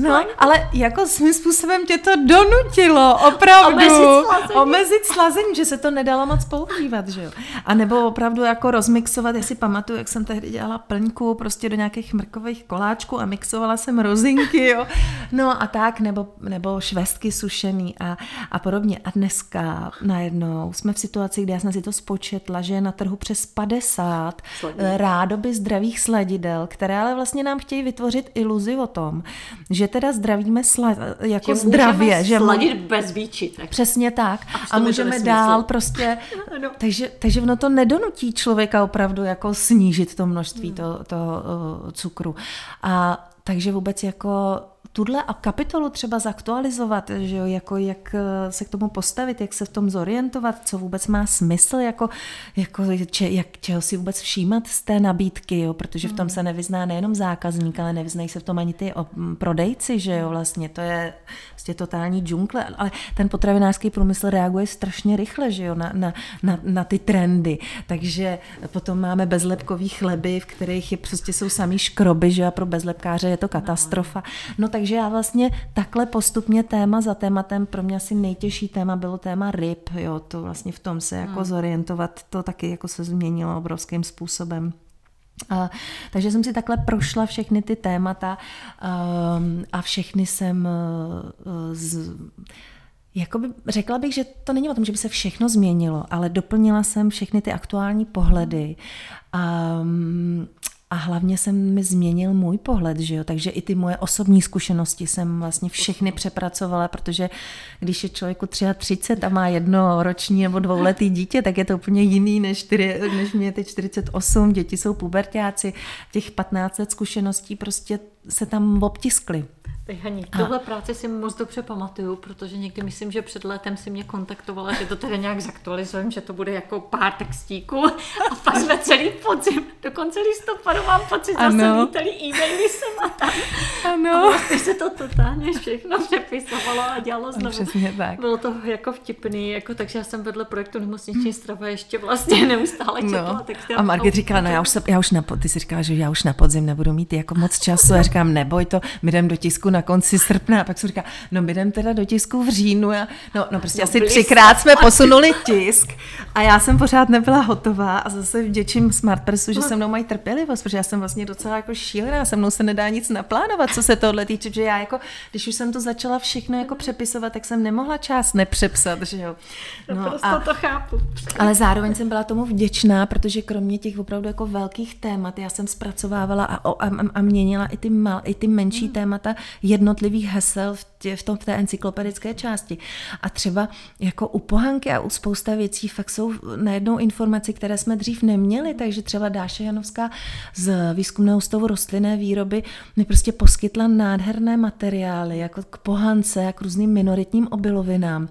No, ale jako svým způsobem tě to donutilo, opravdu. Omezit slazení. Omezit slazení že se to nedalo moc používat, že jo. A nebo opravdu jako rozmixovat, já si pamatuju, jak jsem tehdy dělala plňku prostě do nějakých mrkových koláčků a mixovala jsem rozinky, jo. No a tak, nebo, nebo švestky sušený a, a podobně. A dneska najednou jsme v situaci, kde já jsem si to spočetla, že je na trhu přes 50 Sladidel. Eh, rádoby zdravých sladidel, které ale vlastně nám chtějí vytvořit iluzi o tom, že teda zdravíme sla, jako že zdravě. Že sladit bez výčitek. Přesně tak. A, a můžeme dát dál prostě. No. Takže, takže ono to nedonutí člověka opravdu jako snížit to množství hmm. toho to, uh, cukru. A takže vůbec jako tuhle a kapitolu třeba zaktualizovat, že jo, jako jak eh, se k tomu postavit, jak se v tom zorientovat, co vůbec má smysl, jako, jako če, jak, čeho si vůbec všímat z té nabídky, jo, protože v tom hmm. se nevyzná nejenom zákazník, ale nevyznají se v tom ani ty prodejci, že jo, vlastně to je vlastně totální džungle, ale ten potravinářský průmysl reaguje strašně rychle, že jo, na, na, na, na ty trendy, takže potom máme bezlepkový chleby, v kterých je, prostě jsou samý škroby, že a pro bezlepkáře je to katastrofa. No tak takže já vlastně takhle postupně téma za tématem, pro mě asi nejtěžší téma bylo téma ryb, jo, to vlastně v tom se jako hmm. zorientovat, to taky jako se změnilo obrovským způsobem. A, takže jsem si takhle prošla všechny ty témata um, a všechny jsem uh, z, Jakoby, řekla bych, že to není o tom, že by se všechno změnilo, ale doplnila jsem všechny ty aktuální pohledy. Um, a hlavně jsem mi změnil můj pohled, že jo? takže i ty moje osobní zkušenosti jsem vlastně všechny přepracovala, protože když je člověku 33 a má jedno roční nebo dvouletý dítě, tak je to úplně jiný než, čtyři, než mě teď 48, děti jsou pubertáci, těch 15 let zkušeností prostě se tam obtiskly. Hani, tohle práci si moc dobře pamatuju, protože někdy myslím, že před letem si mě kontaktovala, že to tedy nějak zaktualizujeme, že to bude jako pár textíků a pak jsme celý podzim, dokonce listopadu mám pocit, že se lítali e-maily sem a tam. Ano. A vlastně se to totálně všechno přepisovalo a dělalo znovu. Přesně tak. Bylo to jako vtipný, jako, takže já jsem vedle projektu nemocniční strava ještě vlastně neustále četla. No. Tak a Margit říkala, no já už, se, já už na, ty jsi říkala, že já už na podzim nebudu mít jako moc času. Já říkám, neboj to, my jdem do tisku na konci srpna a pak jsem říká, no my jdem teda do tisku v říjnu a no, no prostě no, asi třikrát jsme posunuli tisk a já jsem pořád nebyla hotová a zase vděčím Smartpressu, že no. se mnou mají trpělivost, protože já jsem vlastně docela jako šílená, se mnou se nedá nic naplánovat, co se tohle týče, že já jako, když už jsem to začala všechno jako přepisovat, tak jsem nemohla část nepřepsat, že jo. No, a, to chápu. Ale zároveň jsem byla tomu vděčná, protože kromě těch opravdu jako velkých témat, já jsem zpracovávala a, a, a měnila i ty, mal, i ty menší hmm. témata jednotlivých hesel v, tě, v, tom, v té encyklopedické části. A třeba jako u pohanky a u spousta věcí fakt jsou najednou informace, které jsme dřív neměli, takže třeba Dáše Janovská z výzkumného ústavu rostlinné výroby mi prostě poskytla nádherné materiály, jako k pohance a k různým minoritním obilovinám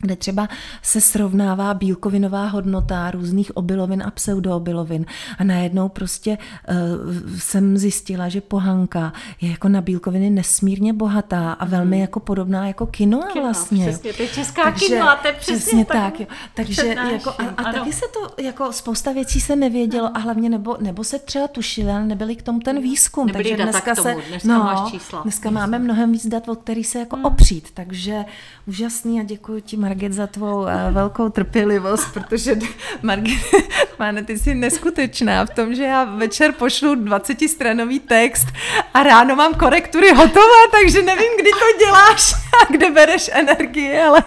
kde třeba se srovnává bílkovinová hodnota různých obilovin a pseudoobilovin a najednou prostě uh, jsem zjistila, že pohanka je jako na bílkoviny nesmírně bohatá a velmi mm. jako podobná jako quinoa vlastně. Přesně, to je česká Takže, quinoa, to je přesně, přesně tak. tak jo. Takže jako, a, a taky se to, jako spousta věcí se nevědělo a hlavně nebo, nebo se třeba tušili, ale nebyli k tomu ten výzkum. Nebyli takže dneska tomu, se, dneska no, máš čísla. Dneska máme mnohem víc dat, o který se jako mm. opřít, takže úžasný a děkuji ti Margit za tvou uh, velkou trpělivost, protože Margit, Máne, ty jsi neskutečná v tom, že já večer pošlu 20-stranový text a ráno mám korektury hotové, takže nevím, kdy to děláš a kde bereš energii, ale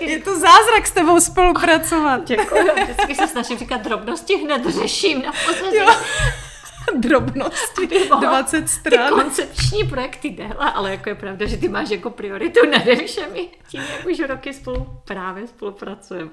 je to zázrak s tebou spolupracovat. Děkuji, vždycky se snažím říkat drobnosti, hned řeším na drobnosti, 20 stran. koncepční projekty déle, ale jako je pravda, že ty máš jako prioritu nade všemi, tím, jak už roky spolu právě spolupracujeme.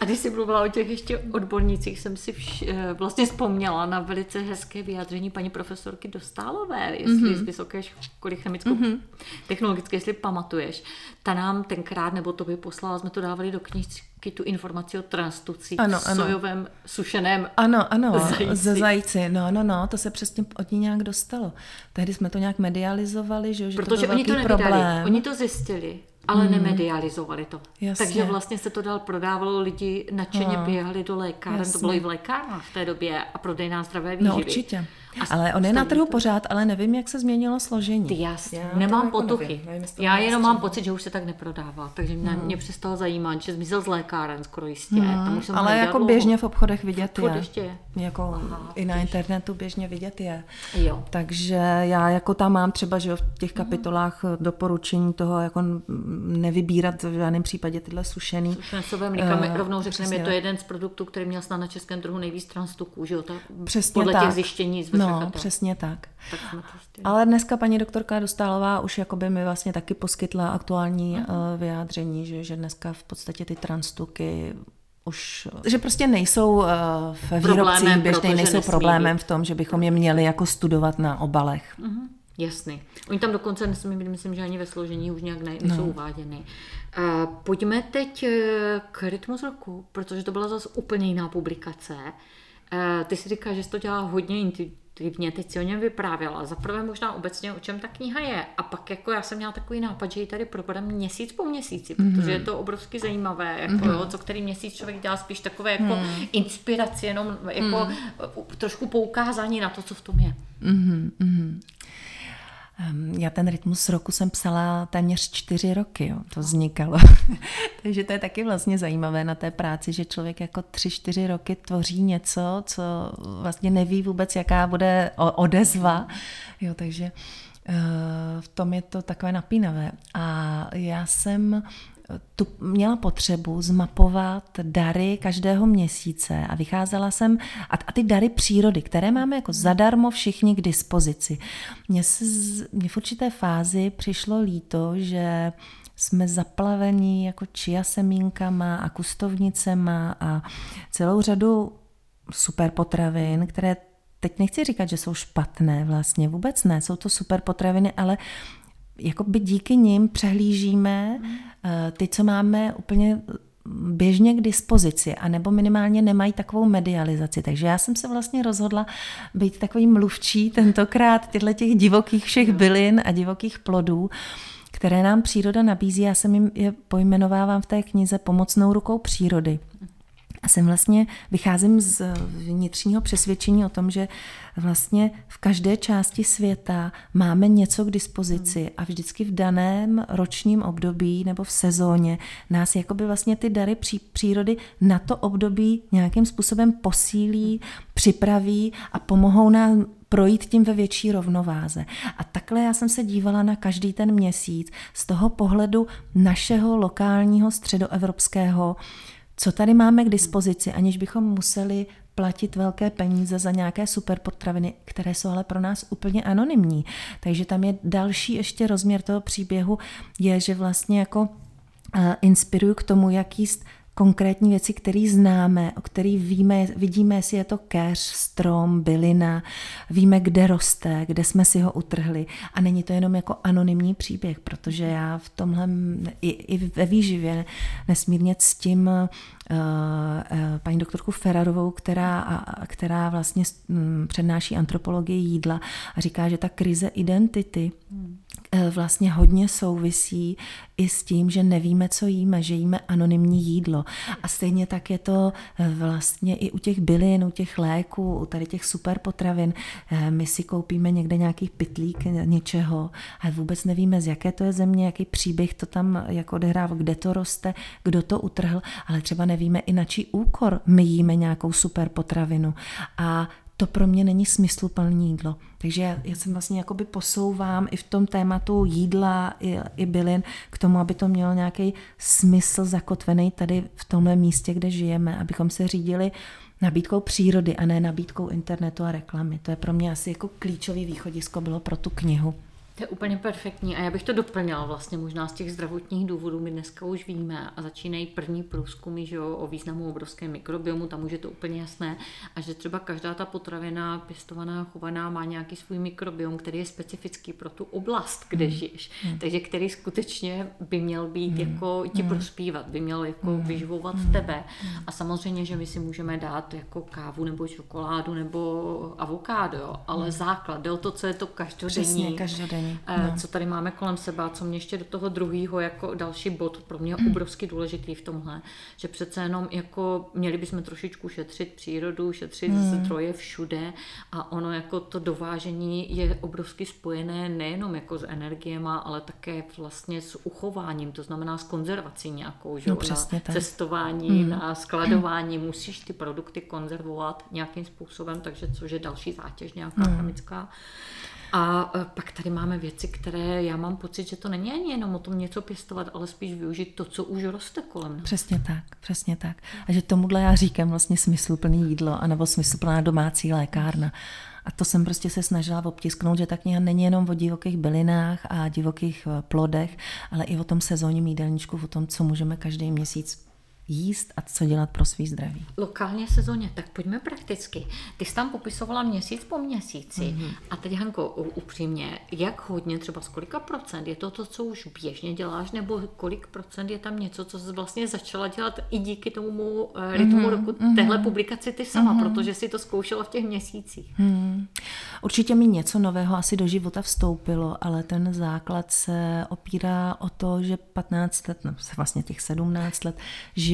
A když jsi mluvila o těch ještě odbornících, jsem si vš- eh, vlastně vzpomněla na velice hezké vyjádření paní profesorky Dostálové, jestli mm-hmm. z Vysoké školy chemickou mm-hmm. technologické, jestli pamatuješ. Ta nám tenkrát, nebo to by poslala, jsme to dávali do knižky tu informaci o transtuci ano, v ano. sojovém sušeném Ano, ano, zajíci. ze zajíci. No, no, no, to se přesně od ní nějak dostalo. Tehdy jsme to nějak medializovali, že, že Protože to oni to nevydali. problém. Oni to zjistili ale hmm. nemedializovali to. Jasně. Takže vlastně se to dál prodávalo, lidi nadšeně no. běhali do lékáren, Jasně. to bylo i v lékárnách v té době a prodejná zdravé no, výživy. No určitě. A ale on je na trhu pořád, ale nevím, jak se změnilo složení. Ty jasně, já nemám jako potuchy. Nevím, já jenom mám pocit, že už se tak neprodává, takže mě, hmm. mě přestalo zajímat, že zmizel z lékáren skoro jistě. Hmm. Tam už jsem ale jako dlouho. běžně v obchodech vidět je. Ještě je. Jako Aha, i na běžně. internetu běžně vidět je. Jo. Takže já jako tam mám třeba, že v těch mhm. kapitolách hmm. doporučení toho jako nevybírat v žádném případě tyhle sušený. Sušené mlíka, uh, rovnou řekneme, je to jeden z produktů, který měl snad na českém trhu nejvíc transtuků, že jo? Ta, Přesně podle tak. těch zjištění z No, přesně tak. tak Ale dneska paní doktorka Dostálová už jakoby mi vlastně taky poskytla aktuální uh-huh. vyjádření, že, že dneska v podstatě ty transtuky už, že prostě nejsou uh, v výrobcích běžných, nejsou problémem být. v tom, že bychom je měli jako studovat na obalech. Uh-huh. Jasný. Oni tam dokonce nesmí být, myslím, že ani ve složení už nějak ne, nejsou no. uváděny. Uh, pojďme teď eh, k rytmus roku, protože to byla zase úplně jiná publikace. Uh, ty si říkáš, že jsi to dělá hodně teď si o něm vyprávěla. Za prvé možná obecně, o čem ta kniha je. A pak jako já jsem měla takový nápad, že ji tady probereme měsíc po měsíci, protože mm-hmm. je to obrovsky zajímavé, jako, mm-hmm. jo, co který měsíc člověk dělá spíš takové jako mm. inspiraci, jenom jako mm. trošku poukázání na to, co v tom je. Mm-hmm. Já ten rytmus roku jsem psala téměř čtyři roky, jo, to vznikalo. Takže to je taky vlastně zajímavé na té práci, že člověk jako tři, čtyři roky tvoří něco, co vlastně neví vůbec, jaká bude odezva. Jo, takže eh, v tom je to takové napínavé. A já jsem tu měla potřebu zmapovat dary každého měsíce a vycházela jsem, a, a ty dary přírody, které máme jako zadarmo všichni k dispozici. Mně, se, mně v určité fázi přišlo líto, že jsme zaplavení jako čia semínkama a kustovnicema a celou řadu super potravin, které teď nechci říkat, že jsou špatné vlastně, vůbec ne, jsou to super potraviny, ale jakoby díky nim přehlížíme mm. ty, co máme úplně běžně k dispozici, anebo minimálně nemají takovou medializaci. Takže já jsem se vlastně rozhodla být takový mluvčí tentokrát těchto těch divokých všech bylin a divokých plodů, které nám příroda nabízí. Já jsem jim je pojmenovávám v té knize Pomocnou rukou přírody. A jsem vlastně, vycházím z vnitřního přesvědčení o tom, že vlastně v každé části světa máme něco k dispozici hmm. a vždycky v daném ročním období nebo v sezóně nás jakoby vlastně ty dary pří, přírody na to období nějakým způsobem posílí, připraví a pomohou nám projít tím ve větší rovnováze. A takhle já jsem se dívala na každý ten měsíc z toho pohledu našeho lokálního středoevropského co tady máme k dispozici, aniž bychom museli platit velké peníze za nějaké superpotraviny, které jsou ale pro nás úplně anonymní. Takže tam je další ještě rozměr toho příběhu, je, že vlastně jako uh, inspiruju k tomu, jak jíst konkrétní věci, které známe, o kterých víme, vidíme, jestli je to keř, strom, bylina, víme, kde roste, kde jsme si ho utrhli. A není to jenom jako anonymní příběh, protože já v tomhle i, i ve výživě nesmírně ctím uh, paní doktorku Ferarovou, která, která vlastně mm, přednáší antropologii jídla a říká, že ta krize identity hmm vlastně hodně souvisí i s tím, že nevíme, co jíme, že jíme anonymní jídlo. A stejně tak je to eh, vlastně i u těch bylin, u těch léků, u tady těch super potravin. Eh, my si koupíme někde nějaký pitlík něčeho a vůbec nevíme, z jaké to je země, jaký příběh to tam jako odehrává, kde to roste, kdo to utrhl, ale třeba nevíme i na čí úkor my jíme nějakou super potravinu. A to pro mě není smysluplné jídlo. Takže já, jsem vlastně jakoby posouvám i v tom tématu jídla i, i bylin k tomu, aby to mělo nějaký smysl zakotvený tady v tomhle místě, kde žijeme, abychom se řídili nabídkou přírody a ne nabídkou internetu a reklamy. To je pro mě asi jako klíčový východisko bylo pro tu knihu. To je úplně perfektní a já bych to doplnila vlastně možná z těch zdravotních důvodů. My dneska už víme a začínají první průzkumy že jo, o významu obrovské mikrobiomu, tam už je to úplně jasné a že třeba každá ta potravina pěstovaná, chovaná má nějaký svůj mikrobiom, který je specifický pro tu oblast, kde mm. žiješ. Mm. Takže který skutečně by měl být mm. jako ti mm. prospívat, by měl jako mm. vyživovat mm. tebe. Mm. A samozřejmě, že my si můžeme dát jako kávu nebo čokoládu nebo avokádo, jo, ale mm. základ, jde o to, co je to každodenní. Přesně, každodenní není. Eh, no. Co tady máme kolem sebe a co mě ještě do toho druhého jako další bod pro mě obrovsky důležitý v tomhle, že přece jenom jako měli bychom trošičku šetřit přírodu, šetřit hmm. zdroje všude a ono jako to dovážení je obrovsky spojené nejenom jako s energiema, ale také vlastně s uchováním, to znamená s konzervací nějakou, že no, na tak. cestování, hmm. na skladování, musíš ty produkty konzervovat nějakým způsobem, takže což je další zátěž nějaká hmm. chemická. A e, pak tady máme věci, které já mám pocit, že to není ani jenom o tom něco pěstovat, ale spíš využít to, co už roste kolem nás. Přesně tak, přesně tak. A že tomuhle já říkám vlastně smysluplný jídlo, anebo smysluplná domácí lékárna. A to jsem prostě se snažila obtisknout, že ta kniha není jenom o divokých bylinách a divokých e, plodech, ale i o tom sezónním jídelníčku, o tom, co můžeme každý měsíc jíst a co dělat pro svý zdraví. Lokálně sezóně, tak pojďme prakticky. Ty jsi tam popisovala měsíc po měsíci mm-hmm. a teď Hanko, upřímně, jak hodně, třeba z kolika procent je to to, co už běžně děláš, nebo kolik procent je tam něco, co jsi vlastně začala dělat i díky tomu eh, rytmu mm-hmm. roku mm-hmm. téhle publikaci ty sama, mm-hmm. protože si to zkoušela v těch měsících. Mm. Určitě mi něco nového asi do života vstoupilo, ale ten základ se opírá o to, že 15 let, no vlastně těch 17 let,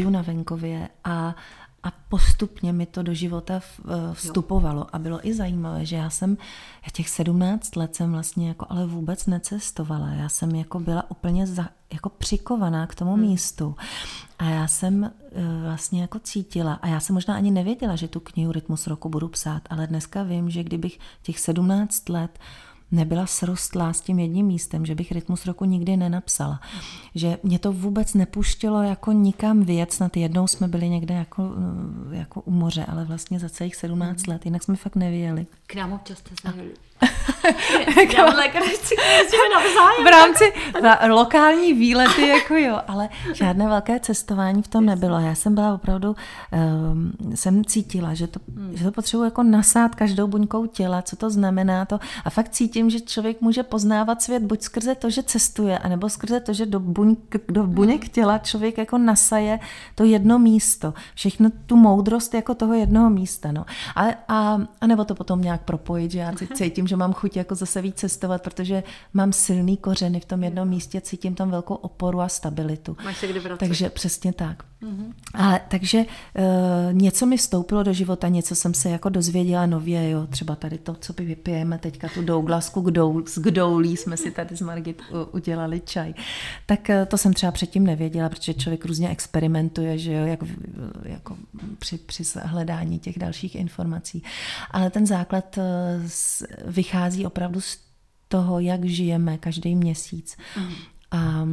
žiju na venkově a, a postupně mi to do života eh, vstupovalo a bylo i zajímavé, že já jsem já těch 17 let jsem vlastně jako ale vůbec necestovala. Já jsem jako byla úplně za, jako přikovaná k tomu hmm. místu a já jsem eh, vlastně jako cítila a já jsem možná ani nevěděla, že tu knihu Rytmus roku budu psát, ale dneska vím, že kdybych těch 17 let nebyla srostlá s tím jedním místem, že bych rytmus roku nikdy nenapsala. Že mě to vůbec nepuštělo jako nikam věc, snad jednou jsme byli někde jako, jako u moře, ale vlastně za celých 17 let, jinak jsme fakt nevěděli. K nám občas jste v rámci lokální výlety, jako jo, ale žádné velké cestování v tom nebylo. Já jsem byla opravdu, um, jsem cítila, že to, hmm. že to potřebuji jako nasát každou buňkou těla, co to znamená to. A fakt cítím, že člověk může poznávat svět buď skrze to, že cestuje, anebo skrze to, že do, buň, do buněk těla člověk jako nasaje to jedno místo. Všechno tu moudrost jako toho jednoho místa. No. A, a, a nebo to potom nějak propojit, že já cítím, že mám chuť jako zase víc cestovat, protože mám silný kořeny v tom jednom místě, cítím tam velkou oporu a stabilitu. Máš se kdy vracet. Takže přesně tak. Mm-hmm. A, takže uh, něco mi vstoupilo do života, něco jsem se jako dozvěděla nově, jo, třeba tady to, co by vypijeme teďka, tu douglasku kdou, s kdoulí jsme si tady s Margit udělali čaj. Tak uh, to jsem třeba předtím nevěděla, protože člověk různě experimentuje, že jo, jak, jako při, při hledání těch dalších informací. Ale ten základ uh, vychází opravdu z toho, jak žijeme každý měsíc. Mm. A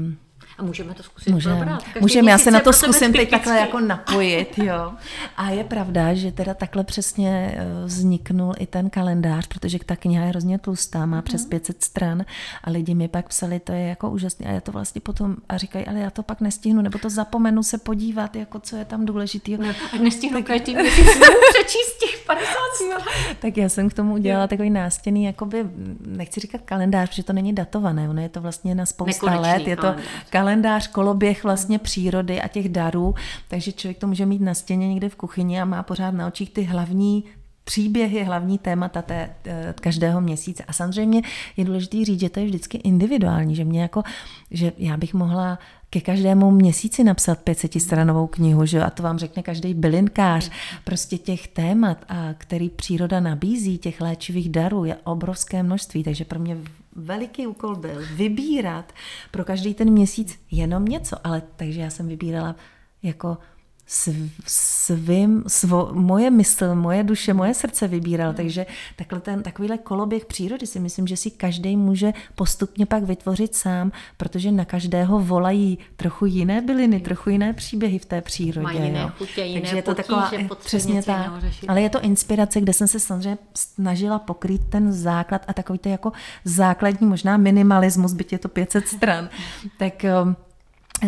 A můžeme to zkusit Můžeme, probrat. můžeme já se na to zkusím teď takhle jako napojit, jo. A je pravda, že teda takhle přesně eh, vzniknul i ten kalendář, protože ta kniha je hrozně tlustá, má přes 500 mhm. stran a lidi mi pak psali, to je jako úžasné a já to vlastně potom a říkají, ale já to pak nestihnu, nebo to zapomenu se podívat, jako co je tam důležitý. No, a nestihnu tak... každý měsíc přečíst těch 50 Tak já jsem k tomu udělala takový nástěný, jakoby, nechci říkat kalendář, protože to není datované, ono je to vlastně na spousta Nekonečný let, je to kalendář. Kalendář, koloběh vlastně přírody a těch darů, takže člověk to může mít na stěně někde v kuchyni a má pořád na očích ty hlavní příběhy, hlavní témata té, eh, každého měsíce. A samozřejmě je důležité říct, že to je vždycky individuální, že mě jako, že já bych mohla ke každému měsíci napsat 500 stranovou knihu, že? a to vám řekne každý bylinkář. Prostě těch témat, a který příroda nabízí, těch léčivých darů je obrovské množství, takže pro mě veliký úkol byl vybírat pro každý ten měsíc jenom něco, ale takže já jsem vybírala jako svým, svo, moje mysl, moje duše, moje srdce vybíral, takže takhle ten, takovýhle koloběh přírody si myslím, že si každý může postupně pak vytvořit sám, protože na každého volají trochu jiné byliny, trochu jiné příběhy v té přírodě. Mají jiné jo. chutě, jiné takže je to taková, přesně tak, ale je to inspirace, kde jsem se samozřejmě snažila pokrýt ten základ a takový to jako základní možná minimalismus, byť je to 500 stran, tak um,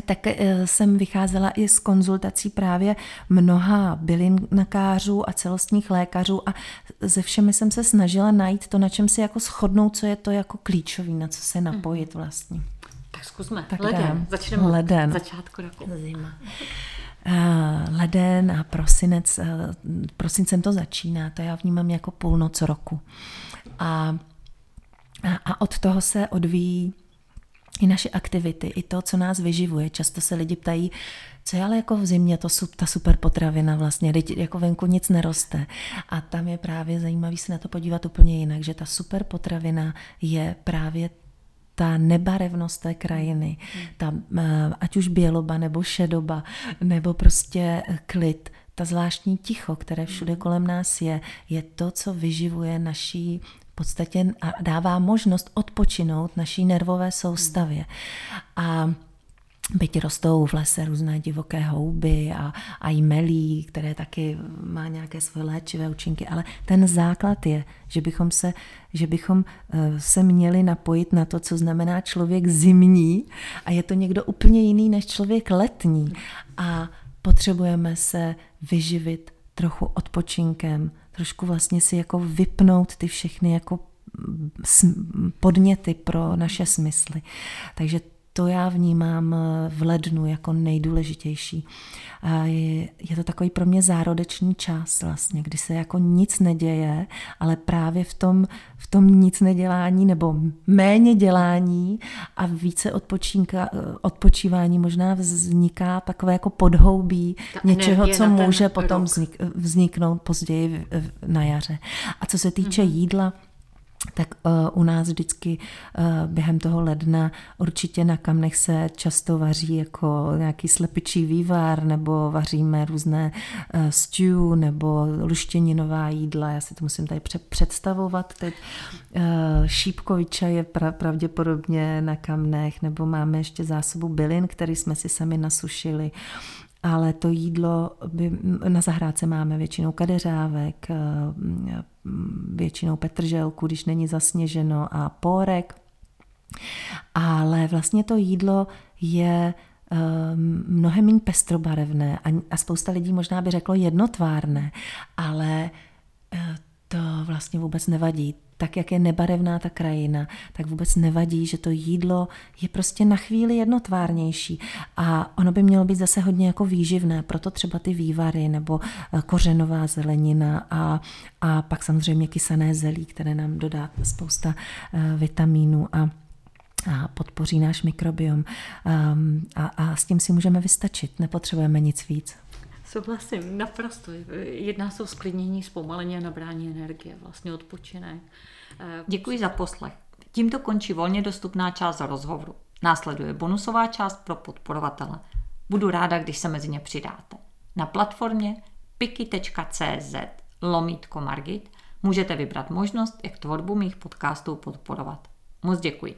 tak eh, jsem vycházela i z konzultací právě mnoha bylinkářů a celostních lékařů a ze všemi jsem se snažila najít to, na čem si jako shodnout, co je to jako klíčový, na co se napojit vlastně. Tak zkusme. Tak leden. Dám. Začneme leden. začátku roku. Zima. Uh, leden a prosinec, uh, prosincem to začíná, to já vnímám jako půlnoc roku. A, a od toho se odvíjí i naše aktivity, i to, co nás vyživuje. Často se lidi ptají, co je ale jako v zimě to, ta super potravina vlastně, teď jako venku nic neroste. A tam je právě zajímavý se na to podívat úplně jinak, že ta super potravina je právě ta nebarevnost té krajiny, ta, eh, ať už běloba nebo šedoba, nebo prostě klid, ta zvláštní ticho, které všude kolem nás je, je to, co vyživuje naší podstatě dává možnost odpočinout naší nervové soustavě. A Byť rostou v lese různé divoké houby a, a jmelí, které taky má nějaké svoje léčivé účinky, ale ten základ je, že bychom se, že bychom eh, se měli napojit na to, co znamená člověk zimní a je to někdo úplně jiný než člověk letní a potřebujeme se vyživit trochu odpočinkem, trošku vlastně si jako vypnout ty všechny jako podněty pro naše smysly. Takže to já vnímám eh, v lednu jako nejdůležitější. Je, to takový pro mě zárodečný čas vlastně, kdy se jako nic neděje, ale právě v tom, v tom nic nedělání nebo méně dělání a více odpočínka, eh, odpočívání možná vzniká takové jako podhoubí Ta něčeho, co může potom vznik, vzniknout později na jaře. A co se týče mm-hmm. jídla, tak uh, u nás vždycky uh, během toho ledna určitě na kamnech se často vaří jako nějaký slepičí vývar nebo vaříme různé uh, stew nebo luštěninová jídla. Já si to musím tady představovat teď. Šípkoviča je pra, pravděpodobně na kamnech nebo máme ještě zásobu bylin, který jsme si sami nasušili. Ale to jídlo, by, na zahrádce máme většinou kadeřávek, většinou petrželku, když není zasněženo a pórek. Ale vlastně to jídlo je ehm, mnohem méně pestrobarevné a spousta lidí možná by řeklo jednotvárné, ale eh, to vlastně vůbec nevadí tak jak je nebarevná ta krajina, tak vůbec nevadí, že to jídlo je prostě na chvíli jednotvárnější. A ono by mělo být zase hodně jako výživné, proto třeba ty vývary nebo eh, kořenová zelenina a, a pak samozřejmě kysané zelí, které nám dodá spousta uh, vitamínů a a podpoří náš mikrobiom. Um, a, a s tím si můžeme vystačit, nepotřebujeme nic víc. Souhlasím, naprosto. Jedná se o sklidnění, zpomalení a nabrání energie, vlastně odpočinek. Eh, děkuji za poslech. Tímto končí volně dostupná část rozhovoru. Následuje bonusová část pro podporovatele. Budu ráda, když se mezi ně přidáte. Na platformě piki.cz lomítko Margit můžete vybrat možnost, jak tvorbu mých podcastů podporovat. Moc děkuji.